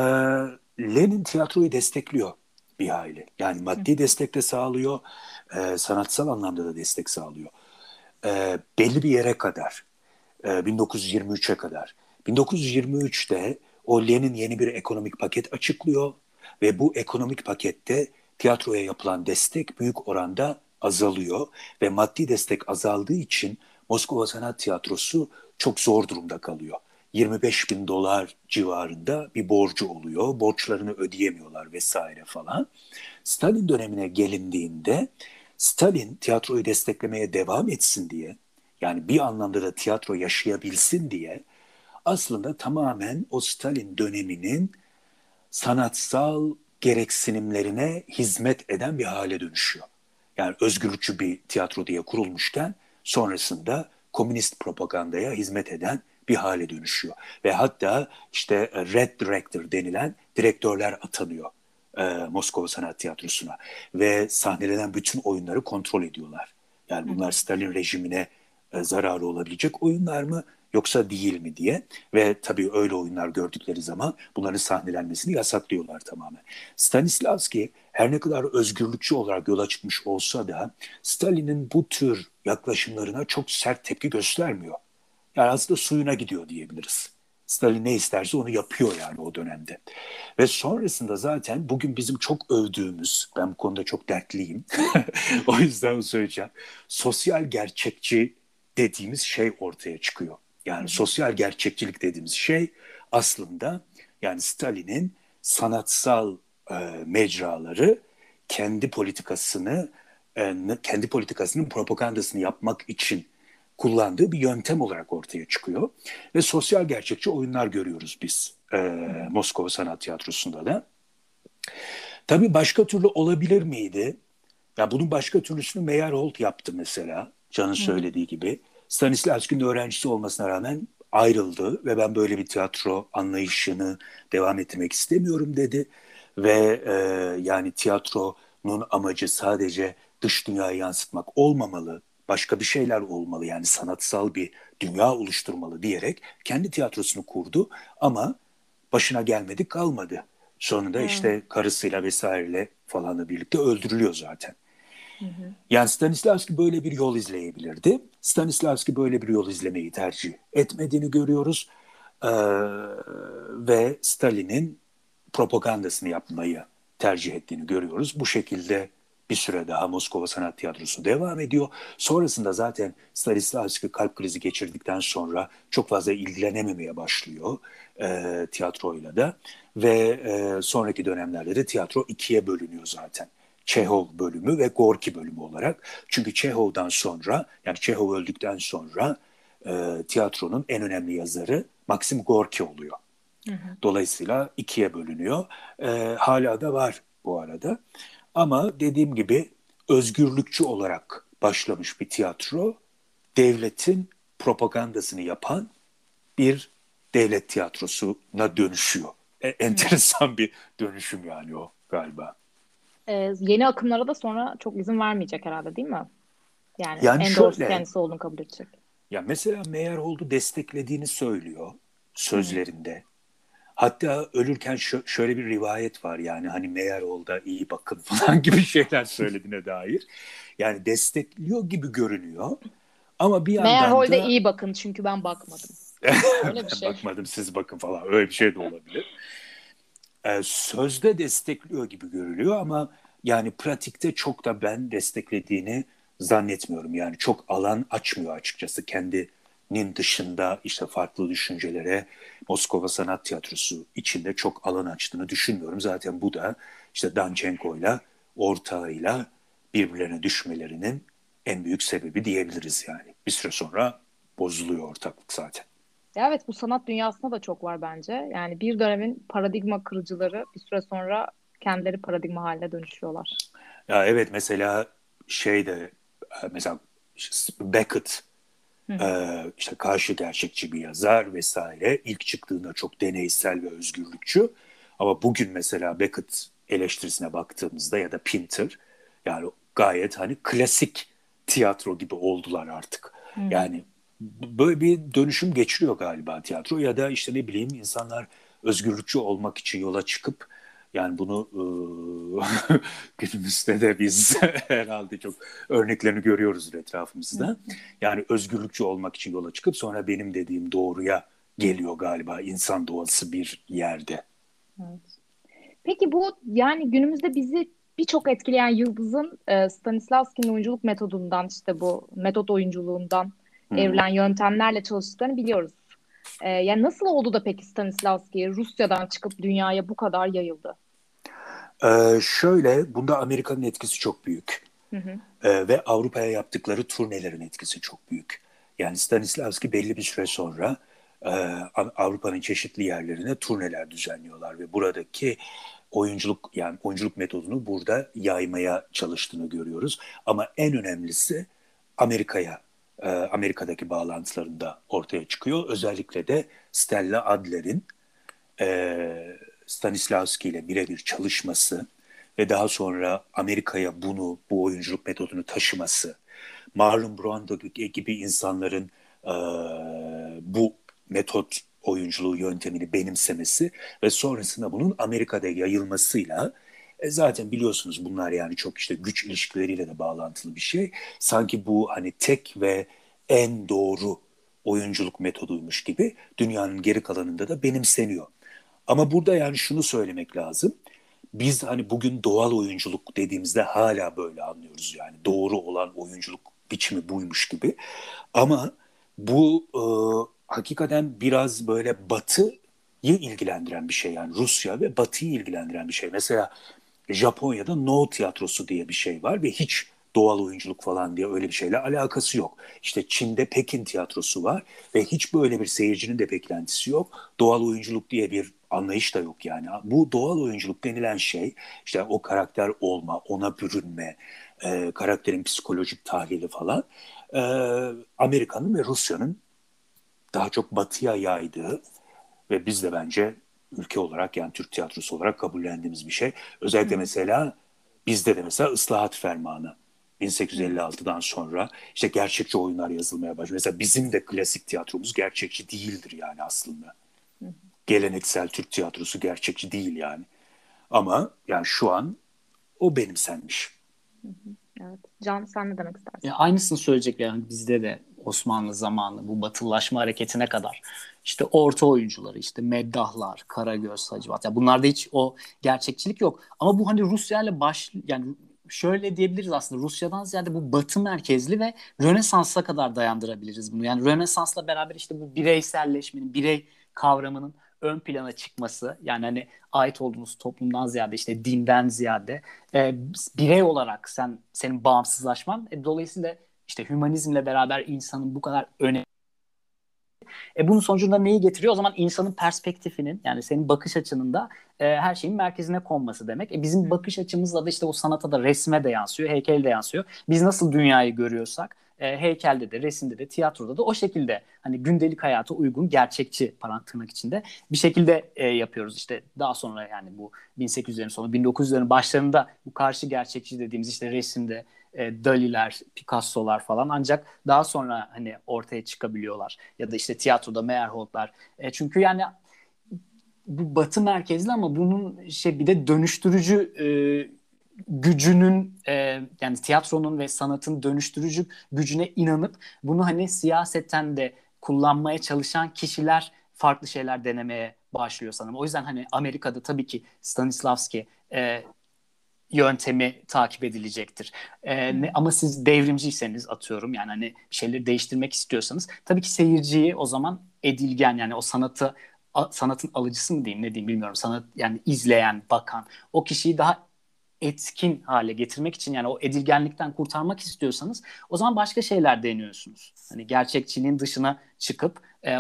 Lenin tiyatroyu destekliyor bir hayli. Yani maddi destek de sağlıyor, e, sanatsal anlamda da destek sağlıyor. E, belli bir yere kadar, e, 1923'e kadar. 1923'te o Lenin yeni bir ekonomik paket açıklıyor ve bu ekonomik pakette tiyatroya yapılan destek büyük oranda azalıyor ve maddi destek azaldığı için Moskova Sanat Tiyatrosu çok zor durumda kalıyor. 25 bin dolar civarında bir borcu oluyor. Borçlarını ödeyemiyorlar vesaire falan. Stalin dönemine gelindiğinde Stalin tiyatroyu desteklemeye devam etsin diye yani bir anlamda da tiyatro yaşayabilsin diye aslında tamamen o Stalin döneminin sanatsal gereksinimlerine hizmet eden bir hale dönüşüyor. Yani özgürlükçü bir tiyatro diye kurulmuşken sonrasında komünist propagandaya hizmet eden bir hale dönüşüyor. Ve hatta işte Red Director denilen direktörler atanıyor e, Moskova Sanat Tiyatrosu'na. Ve sahnelenen bütün oyunları kontrol ediyorlar. Yani bunlar Stalin rejimine e, zararı olabilecek oyunlar mı yoksa değil mi diye ve tabii öyle oyunlar gördükleri zaman bunların sahnelenmesini yasaklıyorlar tamamen. Stanislavski her ne kadar özgürlükçü olarak yola çıkmış olsa da Stalin'in bu tür yaklaşımlarına çok sert tepki göstermiyor. Yani aslında suyuna gidiyor diyebiliriz. Stalin ne isterse onu yapıyor yani o dönemde. Ve sonrasında zaten bugün bizim çok övdüğümüz, ben bu konuda çok dertliyim, [LAUGHS] o yüzden söyleyeceğim, sosyal gerçekçi dediğimiz şey ortaya çıkıyor. Yani sosyal gerçekçilik dediğimiz şey aslında yani Stalin'in sanatsal e, mecraları kendi politikasını e, kendi politikasının propagandasını yapmak için kullandığı bir yöntem olarak ortaya çıkıyor. Ve sosyal gerçekçi oyunlar görüyoruz biz e, Moskova Sanat Tiyatrosu'nda da. Tabii başka türlü olabilir miydi? Ya bunun başka türlüsünü Meyerhold yaptı mesela. Can'ın söylediği gibi. Stanislavski'nin öğrencisi olmasına rağmen ayrıldı ve ben böyle bir tiyatro anlayışını devam ettirmek istemiyorum dedi. Ve e, yani tiyatronun amacı sadece dış dünyayı yansıtmak olmamalı, başka bir şeyler olmalı yani sanatsal bir dünya oluşturmalı diyerek kendi tiyatrosunu kurdu ama başına gelmedi kalmadı. Sonunda hmm. işte karısıyla vesaireyle falanla birlikte öldürülüyor zaten. Hı Yani Stanislavski böyle bir yol izleyebilirdi. Stanislavski böyle bir yol izlemeyi tercih etmediğini görüyoruz. Ee, ve Stalin'in propagandasını yapmayı tercih ettiğini görüyoruz. Bu şekilde bir süre daha Moskova Sanat Tiyatrosu devam ediyor. Sonrasında zaten Stanislavski kalp krizi geçirdikten sonra çok fazla ilgilenememeye başlıyor e, tiyatroyla da. Ve e, sonraki dönemlerde de tiyatro ikiye bölünüyor zaten. Çehov bölümü ve Gorki bölümü olarak. Çünkü Çehov'dan sonra yani Çehov öldükten sonra e, tiyatronun en önemli yazarı Maxim Gorki oluyor. Hı hı. Dolayısıyla ikiye bölünüyor. E, hala da var bu arada. Ama dediğim gibi özgürlükçü olarak başlamış bir tiyatro devletin propagandasını yapan bir devlet tiyatrosuna dönüşüyor e, enteresan bir dönüşüm yani o galiba. Ee, yeni akımlara da sonra çok izin vermeyecek herhalde değil mi? Yani, Yani en doğrusu kendisi olduğunu kabul edecek. Ya mesela Meyerhold'u desteklediğini söylüyor sözlerinde. Hatta ölürken şö- şöyle bir rivayet var yani hani Meyerhold'a iyi bakın [LAUGHS] falan gibi şeyler söylediğine dair. Yani destekliyor gibi görünüyor. Ama bir yandan Meyerhold'e da... iyi bakın çünkü ben bakmadım. [LAUGHS] Öyle bir şey. Bakmadım siz bakın falan öyle bir şey de olabilir. Ee, sözde destekliyor gibi görülüyor ama yani pratikte çok da ben desteklediğini zannetmiyorum. Yani çok alan açmıyor açıkçası kendinin dışında işte farklı düşüncelere Moskova Sanat Tiyatrosu içinde çok alan açtığını düşünmüyorum. Zaten bu da işte Danchenko'yla ortağıyla birbirlerine düşmelerinin en büyük sebebi diyebiliriz yani. Bir süre sonra bozuluyor ortaklık zaten. Evet bu sanat dünyasında da çok var bence. Yani bir dönemin paradigma kırıcıları bir süre sonra kendileri paradigma haline dönüşüyorlar. Ya evet mesela şey de e, mesela Beckett Hı. e, işte karşı gerçekçi bir yazar vesaire ilk çıktığında çok deneysel ve özgürlükçü ama bugün mesela Beckett eleştirisine baktığımızda ya da Pinter yani gayet hani klasik tiyatro gibi oldular artık. Hı. Yani böyle bir dönüşüm geçiriyor galiba tiyatro ya da işte ne bileyim insanlar özgürlükçü olmak için yola çıkıp yani bunu e, [LAUGHS] günümüzde de biz [LAUGHS] herhalde çok örneklerini görüyoruz etrafımızda. Yani özgürlükçü olmak için yola çıkıp sonra benim dediğim doğruya geliyor galiba insan doğası bir yerde. Evet. Peki bu yani günümüzde bizi birçok etkileyen Yıldız'ın e, Stanislavski'nin oyunculuk metodundan işte bu metot oyunculuğundan Hı. evrilen yöntemlerle çalıştıklarını biliyoruz. E, yani nasıl oldu da peki Stanislavski Rusya'dan çıkıp dünyaya bu kadar yayıldı? Ee, şöyle bunda Amerika'nın etkisi çok büyük. Hı hı. Ee, ve Avrupa'ya yaptıkları turnelerin etkisi çok büyük. Yani Stanislavski belli bir süre sonra e, Av- Avrupa'nın çeşitli yerlerine turneler düzenliyorlar ve buradaki oyunculuk yani oyunculuk metodunu burada yaymaya çalıştığını görüyoruz. Ama en önemlisi Amerika'ya e, Amerika'daki bağlantılarında ortaya çıkıyor. Özellikle de Stella Adler'in e, Stanislavski ile birebir çalışması ve daha sonra Amerika'ya bunu, bu oyunculuk metodunu taşıması, Marlon Brando gibi insanların e, bu metot oyunculuğu yöntemini benimsemesi ve sonrasında bunun Amerika'da yayılmasıyla e, zaten biliyorsunuz bunlar yani çok işte güç ilişkileriyle de bağlantılı bir şey. Sanki bu hani tek ve en doğru oyunculuk metoduymuş gibi dünyanın geri kalanında da benimseniyor. Ama burada yani şunu söylemek lazım. Biz hani bugün doğal oyunculuk dediğimizde hala böyle anlıyoruz yani doğru olan oyunculuk biçimi buymuş gibi. Ama bu e, hakikaten biraz böyle Batı'yı ilgilendiren bir şey yani Rusya ve Batı'yı ilgilendiren bir şey. Mesela Japonya'da No tiyatrosu diye bir şey var ve hiç doğal oyunculuk falan diye öyle bir şeyle alakası yok. İşte Çin'de Pekin tiyatrosu var ve hiç böyle bir seyircinin de beklentisi yok. Doğal oyunculuk diye bir anlayış da yok yani. Bu doğal oyunculuk denilen şey işte o karakter olma, ona bürünme, e, karakterin psikolojik tahlili falan e, Amerika'nın ve Rusya'nın daha çok batıya yaydığı ve biz de bence ülke olarak yani Türk tiyatrosu olarak kabullendiğimiz bir şey. Özellikle Hı. mesela bizde de mesela ıslahat fermanı 1856'dan sonra işte gerçekçi oyunlar yazılmaya başlıyor. Mesela bizim de klasik tiyatromuz gerçekçi değildir yani aslında. Hı. Geleneksel Türk tiyatrosu gerçekçi değil yani. Ama yani şu an o benimsenmiş. Evet. Can sen ne demek istersin? Ya aynısını söyleyecek yani bizde de Osmanlı zamanı bu batılılaşma hareketine kadar işte orta oyuncuları işte meddahlar, Karagöz, Hacivat. Ya bunlarda hiç o gerçekçilik yok. Ama bu hani Rusya ile baş yani şöyle diyebiliriz aslında Rusya'dan ziyade bu batı merkezli ve Rönesans'a kadar dayandırabiliriz bunu. Yani Rönesans'la beraber işte bu bireyselleşmenin, birey kavramının ön plana çıkması yani hani ait olduğumuz toplumdan ziyade işte dinden ziyade e, birey olarak sen senin bağımsızlaşman e, dolayısıyla işte hümanizmle beraber insanın bu kadar öne E bunun sonucunda neyi getiriyor? O zaman insanın perspektifinin yani senin bakış açının da e, her şeyin merkezine konması demek. E bizim bakış açımızla da işte o sanata da resme de yansıyor, heykele de yansıyor. Biz nasıl dünyayı görüyorsak e, heykelde de, resimde de, tiyatroda da o şekilde hani gündelik hayata uygun, gerçekçi parantırnak içinde bir şekilde e, yapıyoruz. İşte daha sonra yani bu 1800'lerin sonu, 1900'lerin başlarında bu karşı gerçekçi dediğimiz işte resimde e, Dali'ler, Picasso'lar falan ancak daha sonra hani ortaya çıkabiliyorlar. Ya da işte tiyatroda Meyerhold'lar. E, çünkü yani bu batı merkezli ama bunun şey bir de dönüştürücü e, gücünün e, yani tiyatronun ve sanatın dönüştürücü gücüne inanıp bunu hani siyaseten de kullanmaya çalışan kişiler farklı şeyler denemeye başlıyor sanırım. O yüzden hani Amerika'da tabii ki Stanislavski e, yöntemi takip edilecektir. E, ne, ama siz devrimciyseniz atıyorum yani hani bir şeyleri değiştirmek istiyorsanız tabii ki seyirciyi o zaman edilgen yani o sanatı sanatın alıcısı mı diyeyim ne diyeyim bilmiyorum. Sanat yani izleyen, bakan o kişiyi daha etkin hale getirmek için yani o edilgenlikten kurtarmak istiyorsanız o zaman başka şeyler deniyorsunuz. Hani gerçekçiliğin dışına çıkıp e,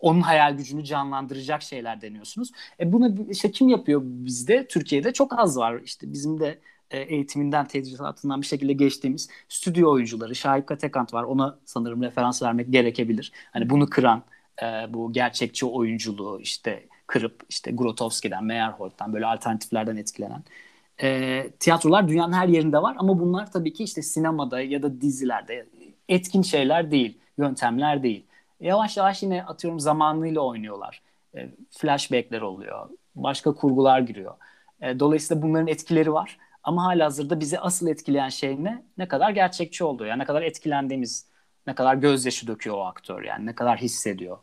onun hayal gücünü canlandıracak şeyler deniyorsunuz. E bunu işte kim yapıyor bizde? Türkiye'de çok az var. İşte bizim de e, eğitiminden, tedrisatından bir şekilde geçtiğimiz stüdyo oyuncuları. Şahika Tekant var. Ona sanırım referans vermek gerekebilir. Hani bunu kıran, e, bu gerçekçi oyunculuğu işte kırıp işte Grotowski'den, Meyerhold'dan böyle alternatiflerden etkilenen e, tiyatrolar dünyanın her yerinde var ama bunlar tabii ki işte sinemada ya da dizilerde etkin şeyler değil, yöntemler değil. Yavaş yavaş yine atıyorum zamanıyla oynuyorlar. E, flashbackler oluyor, başka kurgular giriyor. E, dolayısıyla bunların etkileri var. Ama hala hazırda bizi asıl etkileyen şey ne? Ne kadar gerçekçi olduğu. Yani ne kadar etkilendiğimiz, ne kadar gözyaşı döküyor o aktör yani ne kadar hissediyor.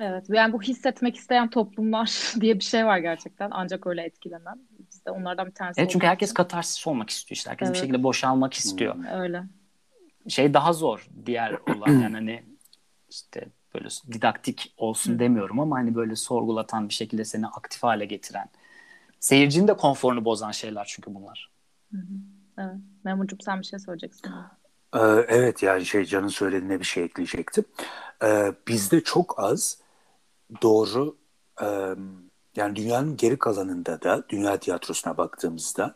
Evet yani bu hissetmek isteyen toplumlar [LAUGHS] diye bir şey var gerçekten ancak öyle etkilenen. Biz de onlardan bir tanesi. Evet çünkü herkes için. katarsis olmak istiyor işte. Herkes evet. bir şekilde boşalmak istiyor. Hmm, öyle. Şey daha zor diğer olan yani hani işte böyle didaktik olsun demiyorum ama hani böyle sorgulatan bir şekilde seni aktif hale getiren seyircinin de konforunu bozan şeyler çünkü bunlar. Hı hı. Evet. Memurcuğum sen bir şey söyleyeceksin. Ee, evet yani şey Can'ın söylediğine bir şey ekleyecektim. Ee, bizde çok az doğru e, yani dünyanın geri kalanında da dünya tiyatrosuna baktığımızda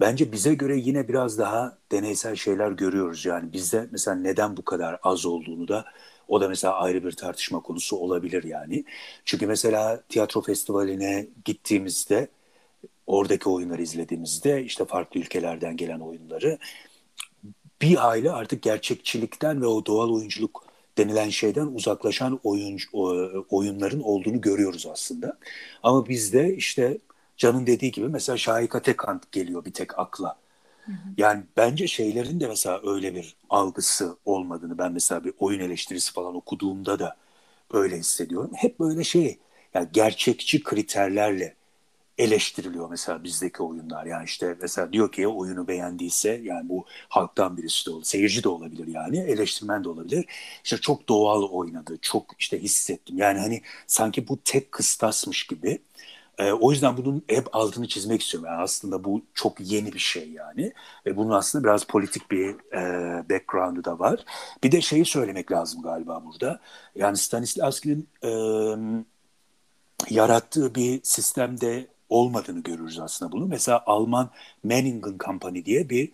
bence bize göre yine biraz daha deneysel şeyler görüyoruz. Yani bizde mesela neden bu kadar az olduğunu da o da mesela ayrı bir tartışma konusu olabilir yani. Çünkü mesela tiyatro festivaline gittiğimizde oradaki oyunları izlediğimizde işte farklı ülkelerden gelen oyunları bir aile artık gerçekçilikten ve o doğal oyunculuk denilen şeyden uzaklaşan oyuncu, oyunların olduğunu görüyoruz aslında. Ama bizde işte Can'ın dediği gibi mesela Şahika Tekant geliyor bir tek akla. Yani bence şeylerin de mesela öyle bir algısı olmadığını ben mesela bir oyun eleştirisi falan okuduğumda da öyle hissediyorum. Hep böyle şey yani gerçekçi kriterlerle eleştiriliyor mesela bizdeki oyunlar. Yani işte mesela diyor ki oyunu beğendiyse yani bu halktan birisi de olur, seyirci de olabilir yani, eleştirmen de olabilir. İşte çok doğal oynadı, çok işte hissettim. Yani hani sanki bu tek kıstasmış gibi. E, o yüzden bunun hep altını çizmek istiyorum. Yani aslında bu çok yeni bir şey yani. Ve bunun aslında biraz politik bir e, background'u da var. Bir de şeyi söylemek lazım galiba burada. Yani Stanislavski'nin e, yarattığı bir sistemde olmadığını görürüz aslında bunu. Mesela Alman Menningen Company diye bir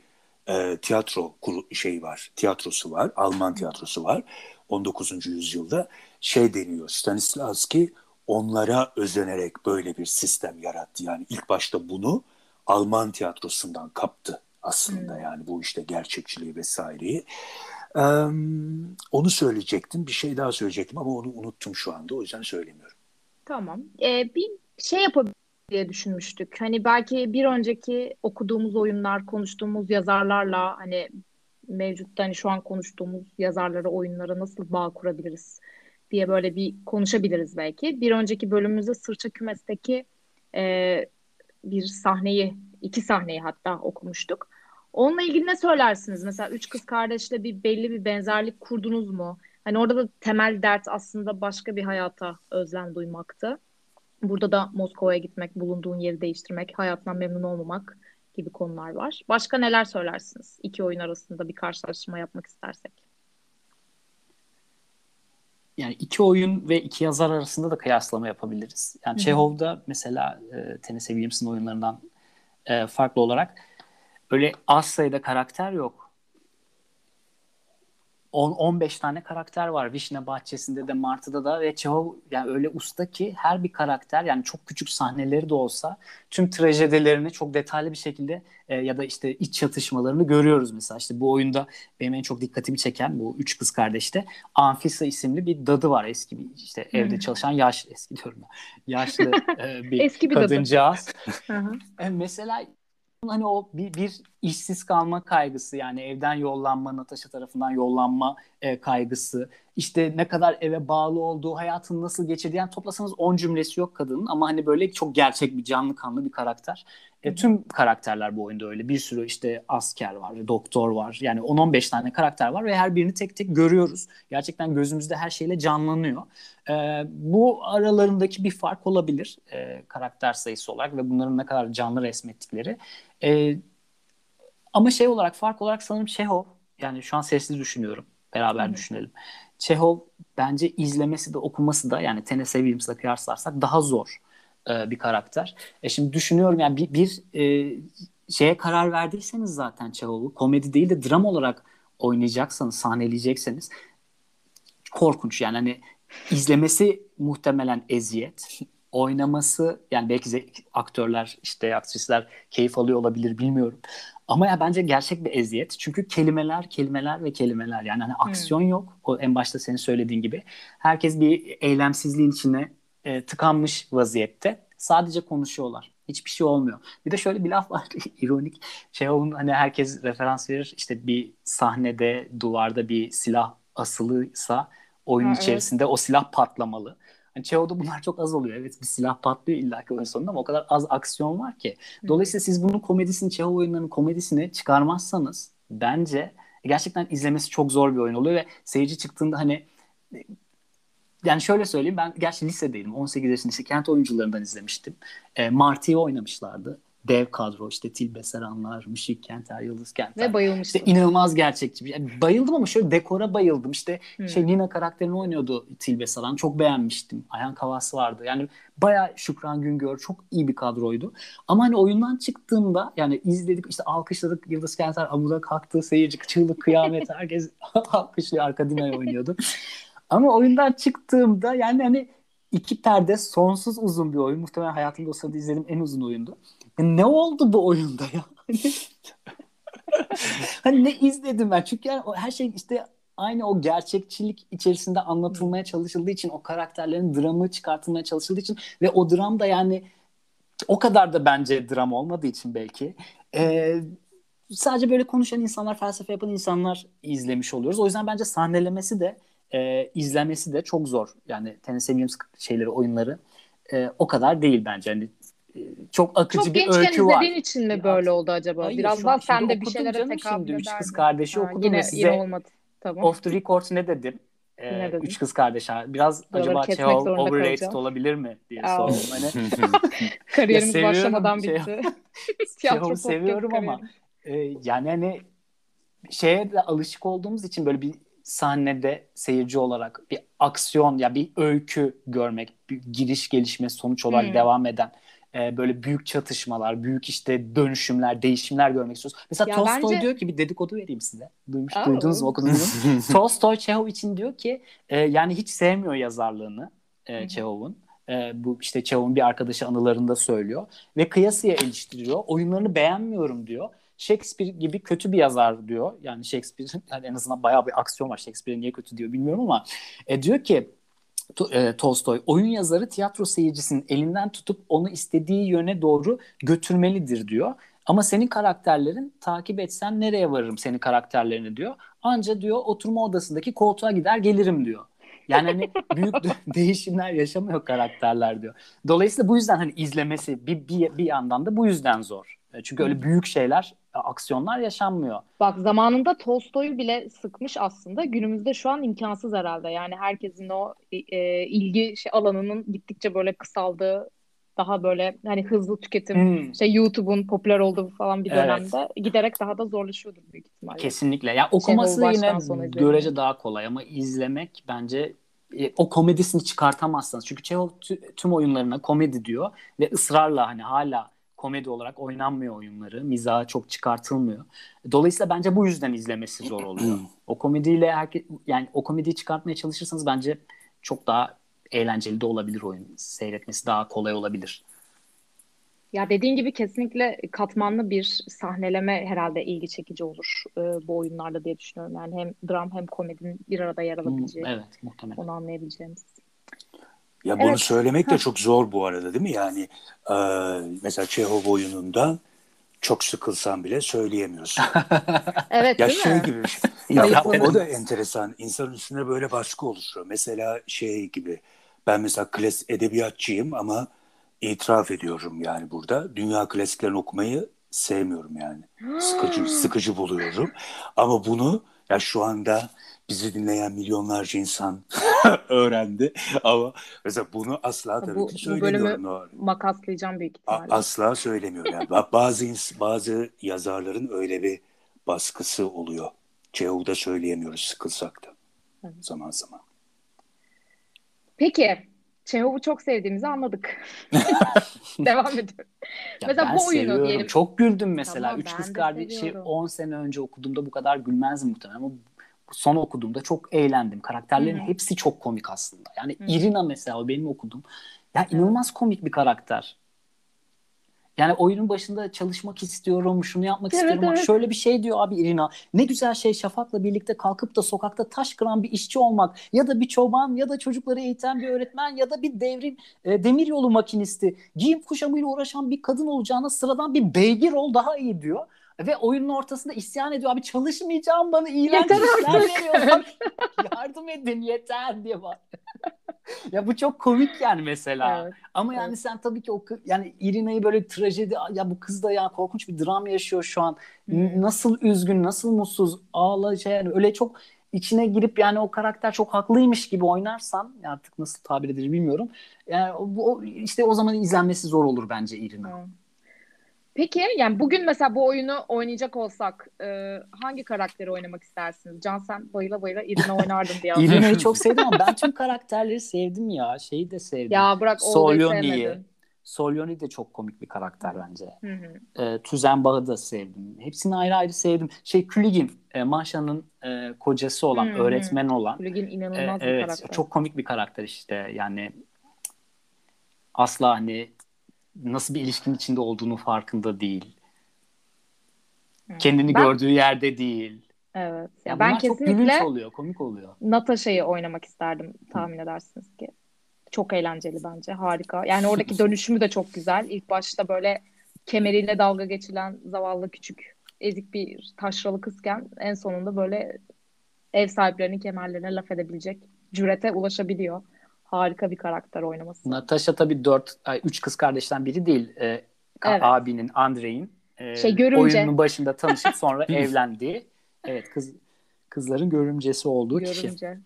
e, tiyatro kuru, şey var, tiyatrosu var, Alman tiyatrosu var. 19. yüzyılda şey deniyor, Stanislavski onlara özenerek böyle bir sistem yarattı. Yani ilk başta bunu Alman tiyatrosundan kaptı aslında hmm. yani bu işte gerçekçiliği vesaireyi. Ee, onu söyleyecektim, bir şey daha söyleyecektim ama onu unuttum şu anda o yüzden söylemiyorum. Tamam. Ee, bir şey yapabiliriz diye düşünmüştük. Hani belki bir önceki okuduğumuz oyunlar, konuştuğumuz yazarlarla hani mevcutta hani şu an konuştuğumuz yazarlara, oyunlara nasıl bağ kurabiliriz diye böyle bir konuşabiliriz belki. Bir önceki bölümümüzde Sırça Kümes'teki e, bir sahneyi, iki sahneyi hatta okumuştuk. Onunla ilgili ne söylersiniz? Mesela üç kız kardeşle bir belli bir benzerlik kurdunuz mu? Hani orada da temel dert aslında başka bir hayata özlem duymaktı. Burada da Moskova'ya gitmek, bulunduğun yeri değiştirmek, hayatından memnun olmamak gibi konular var. Başka neler söylersiniz? İki oyun arasında bir karşılaştırma yapmak istersek. Yani iki oyun ve iki yazar arasında da kıyaslama yapabiliriz. Yani Çehov'da mesela e, Tennessee Williams'ın oyunlarından e, farklı olarak öyle az sayıda karakter yok. 10-15 tane karakter var. Vişne Bahçesi'nde de Martı'da da ve Çehov yani öyle usta ki her bir karakter yani çok küçük sahneleri de olsa tüm trajedilerini çok detaylı bir şekilde e, ya da işte iç çatışmalarını görüyoruz mesela. İşte bu oyunda benim en çok dikkatimi çeken bu üç kız kardeşte Anfisa isimli bir dadı var. Eski bir işte evde hmm. çalışan yaş eski diyorum ben. Yaşlı e, bir, [LAUGHS] eski bir kadıncağız. e, mesela hani o bir, bir işsiz kalma kaygısı yani evden yollanma, Natasha tarafından yollanma e, kaygısı, işte ne kadar eve bağlı olduğu, hayatını nasıl geçirdiği yani toplasanız 10 cümlesi yok kadının ama hani böyle çok gerçek bir canlı kanlı bir karakter. E, tüm karakterler bu oyunda öyle. Bir sürü işte asker var, doktor var. Yani 10-15 tane karakter var ve her birini tek tek görüyoruz. Gerçekten gözümüzde her şeyle canlanıyor. E, bu aralarındaki bir fark olabilir e, karakter sayısı olarak ve bunların ne kadar canlı resmettikleri. E, ama şey olarak fark olarak sanırım Çehov yani şu an sesli düşünüyorum. Beraber Hı. düşünelim. Çehov bence izlemesi de okuması da yani Tennessee Williams'la kıyaslarsak daha zor e, bir karakter. E şimdi düşünüyorum yani bir, bir e, şeye karar verdiyseniz zaten Çehov'u komedi değil de dram olarak oynayacaksanız, sahneleyecekseniz korkunç yani hani izlemesi muhtemelen eziyet. Oynaması yani belki aktörler işte aktrisler keyif alıyor olabilir bilmiyorum. Ama ya bence gerçek bir eziyet. Çünkü kelimeler, kelimeler ve kelimeler. Yani hani aksiyon hmm. yok. O en başta senin söylediğin gibi. Herkes bir eylemsizliğin içine e, tıkanmış vaziyette. Sadece konuşuyorlar. Hiçbir şey olmuyor. Bir de şöyle bir laf var [LAUGHS] ironik. Şey onun hani herkes referans verir. İşte bir sahnede duvarda bir silah asılıysa oyun ha, içerisinde evet. o silah patlamalı. Hani Cheo'da bunlar çok az oluyor. Evet bir silah patlıyor illa ki oyun sonunda ama o kadar az aksiyon var ki. Dolayısıyla siz bunun komedisini, Cheo oyunlarının komedisini çıkarmazsanız bence gerçekten izlemesi çok zor bir oyun oluyor ve seyirci çıktığında hani yani şöyle söyleyeyim ben gerçi lisedeydim 18 yaşında işte kent oyuncularından izlemiştim. E, Marty'yi oynamışlardı dev kadro işte Tilbe Seranlar, Müşik Kenter, Yıldız Kenter. Ve bayılmıştım. İşte inanılmaz gerçekçi. Yani bayıldım ama şöyle dekora bayıldım. İşte hmm. şey Nina karakterini oynuyordu Tilbe Saran. Çok beğenmiştim. Ayhan Kavası vardı. Yani baya Şükran Güngör çok iyi bir kadroydu. Ama hani oyundan çıktığımda yani izledik işte alkışladık Yıldız Kenter amuda kalktı seyirci çığlık kıyamet [LAUGHS] herkes [LAUGHS] alkışlıyor arka dinaya oynuyordu. Ama oyundan çıktığımda yani hani iki perde sonsuz uzun bir oyun. Muhtemelen hayatımda o sırada izlediğim en uzun oyundu. Ne oldu bu oyunda ya? [LAUGHS] hani ne izledim ben? Çünkü yani her şey işte aynı o gerçekçilik içerisinde anlatılmaya çalışıldığı için o karakterlerin dramı çıkartılmaya çalışıldığı için ve o dram da yani o kadar da bence dram olmadığı için belki e, sadece böyle konuşan insanlar felsefe yapan insanlar izlemiş oluyoruz. O yüzden bence sahnelemesi de e, izlemesi de çok zor. Yani Tennessee Williams şeyleri oyunları e, o kadar değil bence. Yani çok akıcı çok bir öykü var. Çok izlediğin için mi böyle oldu acaba? Hayır, Biraz daha sen de bir şeylere tekabül ederdin. Üç kız kardeşi ha, okudum yine, size yine olmadı. Tamam. Off the record ne dedim? Ee, üç kız kardeş. Biraz Buraları acaba Çehov overrated kalacağım. olabilir mi diye sordum. Hani. [LAUGHS] [LAUGHS] Kariyerimiz başlamadan şey, bitti. [LAUGHS] Çehov seviyorum ama e, yani hani şeye de alışık olduğumuz için böyle bir sahnede seyirci olarak bir aksiyon ya bir öykü görmek, bir giriş gelişme sonuç olarak hmm. devam eden e, böyle büyük çatışmalar, büyük işte dönüşümler, değişimler görmek istiyoruz. Mesela ya Tolstoy bence... diyor ki bir dedikodu vereyim size. Duymuş, Aa, duydunuz mu okudunuz mu? [LAUGHS] Tolstoy Çehov için diyor ki e, yani hiç sevmiyor yazarlığını e, Çehov'un. E, bu işte Çehov'un bir arkadaşı anılarında söylüyor ve kıyasıya eleştiriyor. Oyunlarını beğenmiyorum diyor. Shakespeare gibi kötü bir yazar diyor. Yani Shakespeare'in [LAUGHS] yani en azından bayağı bir aksiyon var. Shakespeare niye kötü diyor bilmiyorum ama e, diyor ki e, Tolstoy oyun yazarı tiyatro seyircisinin elinden tutup onu istediği yöne doğru götürmelidir diyor. Ama senin karakterlerin takip etsen nereye varırım senin karakterlerini diyor. Anca diyor oturma odasındaki koltuğa gider gelirim diyor. Yani hani [LAUGHS] büyük değişimler yaşamıyor karakterler diyor. Dolayısıyla bu yüzden hani izlemesi bir, bir, bir yandan da bu yüzden zor. E, çünkü öyle büyük şeyler, aksiyonlar yaşanmıyor. Bak zamanında Tolstoy'u bile sıkmış aslında. Günümüzde şu an imkansız herhalde. Yani herkesin o e, ilgi şey, alanının gittikçe böyle kısaldığı daha böyle hani hızlı tüketim hmm. şey YouTube'un popüler olduğu falan bir dönemde evet. giderek daha da zorlaşıyordur büyük ihtimalle. Kesinlikle. Ya okuması yine görece daha kolay ama izlemek bence e, o komedisini çıkartamazsınız. Çünkü Çehov tüm oyunlarına komedi diyor ve ısrarla hani hala komedi olarak oynanmıyor oyunları. Mizahı çok çıkartılmıyor. Dolayısıyla bence bu yüzden izlemesi zor oluyor. o komediyle herke, yani o komediyi çıkartmaya çalışırsanız bence çok daha eğlenceli de olabilir oyun. Seyretmesi daha kolay olabilir. Ya dediğin gibi kesinlikle katmanlı bir sahneleme herhalde ilgi çekici olur e, bu oyunlarda diye düşünüyorum. Yani hem dram hem komedinin bir arada yer alabileceği. Evet, muhtemelen. Onu anlayabileceğimiz. Ya bunu evet. söylemek de çok zor bu arada değil mi? Yani e, mesela Çehov oyunundan çok sıkılsan bile söyleyemiyorsun. [LAUGHS] evet ya değil şey mi? gibi şey. [LAUGHS] Ya, o da enteresan. İnsanın üstüne böyle baskı oluşuyor. Mesela şey gibi ben mesela klas edebiyatçıyım ama itiraf ediyorum yani burada. Dünya klasiklerini okumayı sevmiyorum yani. Sıkıcı sıkıcı buluyorum. Ama bunu ya şu anda bizi dinleyen milyonlarca insan [LAUGHS] öğrendi. Ama mesela bunu asla tabii bu, ki söylemiyorum. Bu bölümü makaslayacağım büyük ihtimalle. asla söylemiyorum. Yani [LAUGHS] bazı bazı yazarların öyle bir baskısı oluyor. Çehuv'da söyleyemiyoruz sıkılsak da evet. zaman zaman. Peki Çehov'u çok sevdiğimizi anladık. [LAUGHS] Devam ediyorum. Ya mesela bu oyunu diyelim. Çok güldüm mesela. Tamam, Üç Kız Kardeşi 10 sene önce okuduğumda bu kadar gülmezdim muhtemelen ama son okuduğumda çok eğlendim. Karakterlerin Hı-hı. hepsi çok komik aslında. Yani Hı-hı. Irina mesela o benim okuduğum. Ya inanılmaz komik bir karakter. Yani oyunun başında çalışmak istiyorum, şunu yapmak evet, istiyorum. Evet. Şöyle bir şey diyor abi Irina. Ne güzel şey Şafak'la birlikte kalkıp da sokakta taş kıran bir işçi olmak. Ya da bir çoban ya da çocukları eğiten bir öğretmen ya da bir devrim e, demir yolu makinisti. Giyim kuşamıyla uğraşan bir kadın olacağına sıradan bir beygir ol daha iyi diyor. Ve oyunun ortasında isyan ediyor. Abi çalışmayacağım bana iğrenç işler veriyorlar. [LAUGHS] Yardım edin yeter diye var. ya bu çok komik yani mesela. Evet, Ama yani evet. sen tabii ki o yani Irina'yı böyle trajedi ya bu kız da ya korkunç bir dram yaşıyor şu an. Hmm. Nasıl üzgün, nasıl mutsuz, ağlayacak yani öyle çok içine girip yani o karakter çok haklıymış gibi oynarsan artık nasıl tabir edilir bilmiyorum. Yani o işte o zaman izlenmesi zor olur bence Irina. Hmm. Peki yani bugün mesela bu oyunu oynayacak olsak e, hangi karakteri oynamak istersiniz? Can sen bayıla bayıla Irina oynardın diye [LAUGHS] Irina'yı çok sevdim ama ben tüm karakterleri sevdim ya. Şeyi de sevdim. Ya bırak Solyoni'yi. Solyoni de çok komik bir karakter bence. Hı hı. E, Tüzenbah'ı da sevdim. Hepsini ayrı ayrı sevdim. Şey Külligin, e, Maşa'nın e, kocası olan, hı hı. öğretmen olan. Külligin inanılmaz e, bir evet, karakter. Çok komik bir karakter işte. Yani asla hani nasıl bir ilişkin içinde olduğunu farkında değil. Hı. Kendini ben, gördüğü yerde değil. Evet. Ya yani ben kesinlikle çok oluyor, komik oluyor. Natasha'yı oynamak isterdim tahmin edersiniz ki. Çok eğlenceli bence. Harika. Yani [LAUGHS] oradaki dönüşümü de çok güzel. İlk başta böyle kemeriyle dalga geçilen zavallı küçük ezik bir taşralı kızken en sonunda böyle ev sahiplerinin kemerlerine laf edebilecek cürete ulaşabiliyor harika bir karakter oynaması. Natasha tabii dört, ay, üç kız kardeşten biri değil. Ee, evet. Abinin, Andrei'in e, şey, görümce. oyunun başında tanışıp sonra [LAUGHS] evlendiği. Evet kız kızların görümcesi olduğu görümce. kişi.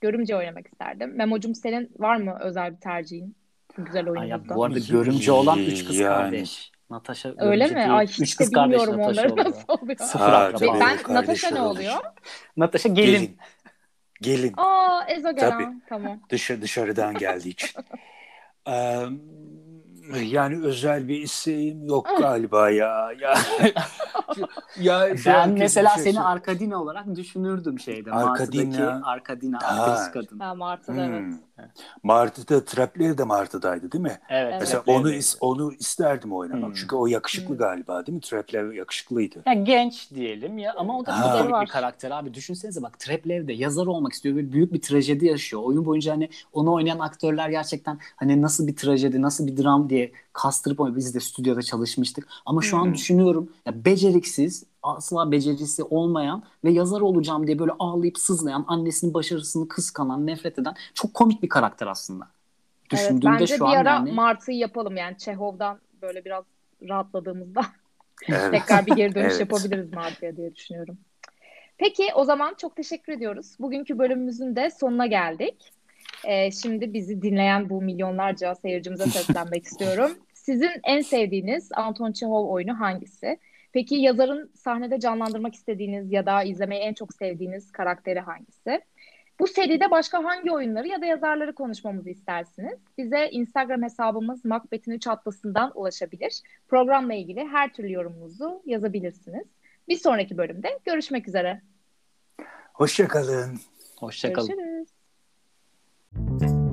Görümce oynamak isterdim. Memo'cum senin var mı özel bir tercihin? Güzel oyunlarda. bu arada görümce olan üç kız yani. kardeş. Natasha Öyle mi? Değil. Ay hiç Üç kız bilmiyorum onları nasıl oluyor. Sıfır akraba. Ben Natasha ne oluyor? Natasha gelin. gelin. Gelin. Aa Ezogeran. Tabii. Tamam. Dışarı, dışarıdan geldiği için. [LAUGHS] ee, yani özel bir isim yok galiba ya. Ya, [LAUGHS] ya ben mesela şey seni Arkadina olarak düşünürdüm şeyde. Arkadina. Arkadina, ateist kadın. Ha Martı'da hmm. evet. Martı'da Trapler de Martı'daydı değil mi? Evet. Mesela onu is, onu isterdim oynamak. Hmm. Çünkü o yakışıklı hmm. galiba değil mi? Trapler yakışıklıydı. Ya genç diyelim ya ama o da ha. bir karakter abi. Düşünsenize bak Trapler de yazar olmak istiyor ve büyük bir trajedi yaşıyor. Oyun boyunca hani onu oynayan aktörler gerçekten hani nasıl bir trajedi, nasıl bir dram diye kastırıp. Biz de stüdyoda çalışmıştık. Ama şu hmm. an düşünüyorum ya beceriksiz, asla becerisi olmayan ve yazar olacağım diye böyle ağlayıp sızlayan, annesinin başarısını kıskanan, nefret eden çok komik bir karakter aslında. Düşündüğümde evet, bence şu bir ara yani... Martı'yı yapalım yani Çehov'dan böyle biraz rahatladığımızda [LAUGHS] evet. tekrar bir geri dönüş evet. yapabiliriz Martı'ya diye düşünüyorum. Peki o zaman çok teşekkür ediyoruz. Bugünkü bölümümüzün de sonuna geldik. Ee, şimdi bizi dinleyen bu milyonlarca seyircimize seslenmek [LAUGHS] istiyorum. Sizin en sevdiğiniz Anton Çehov oyunu hangisi? Peki yazarın sahnede canlandırmak istediğiniz ya da izlemeyi en çok sevdiğiniz karakteri hangisi? Bu seride başka hangi oyunları ya da yazarları konuşmamızı istersiniz? Bize Instagram hesabımız Macbeth'in 3 atlasından ulaşabilir. Programla ilgili her türlü yorumunuzu yazabilirsiniz. Bir sonraki bölümde görüşmek üzere. Hoşçakalın. Hoşçakalın. Görüşürüz.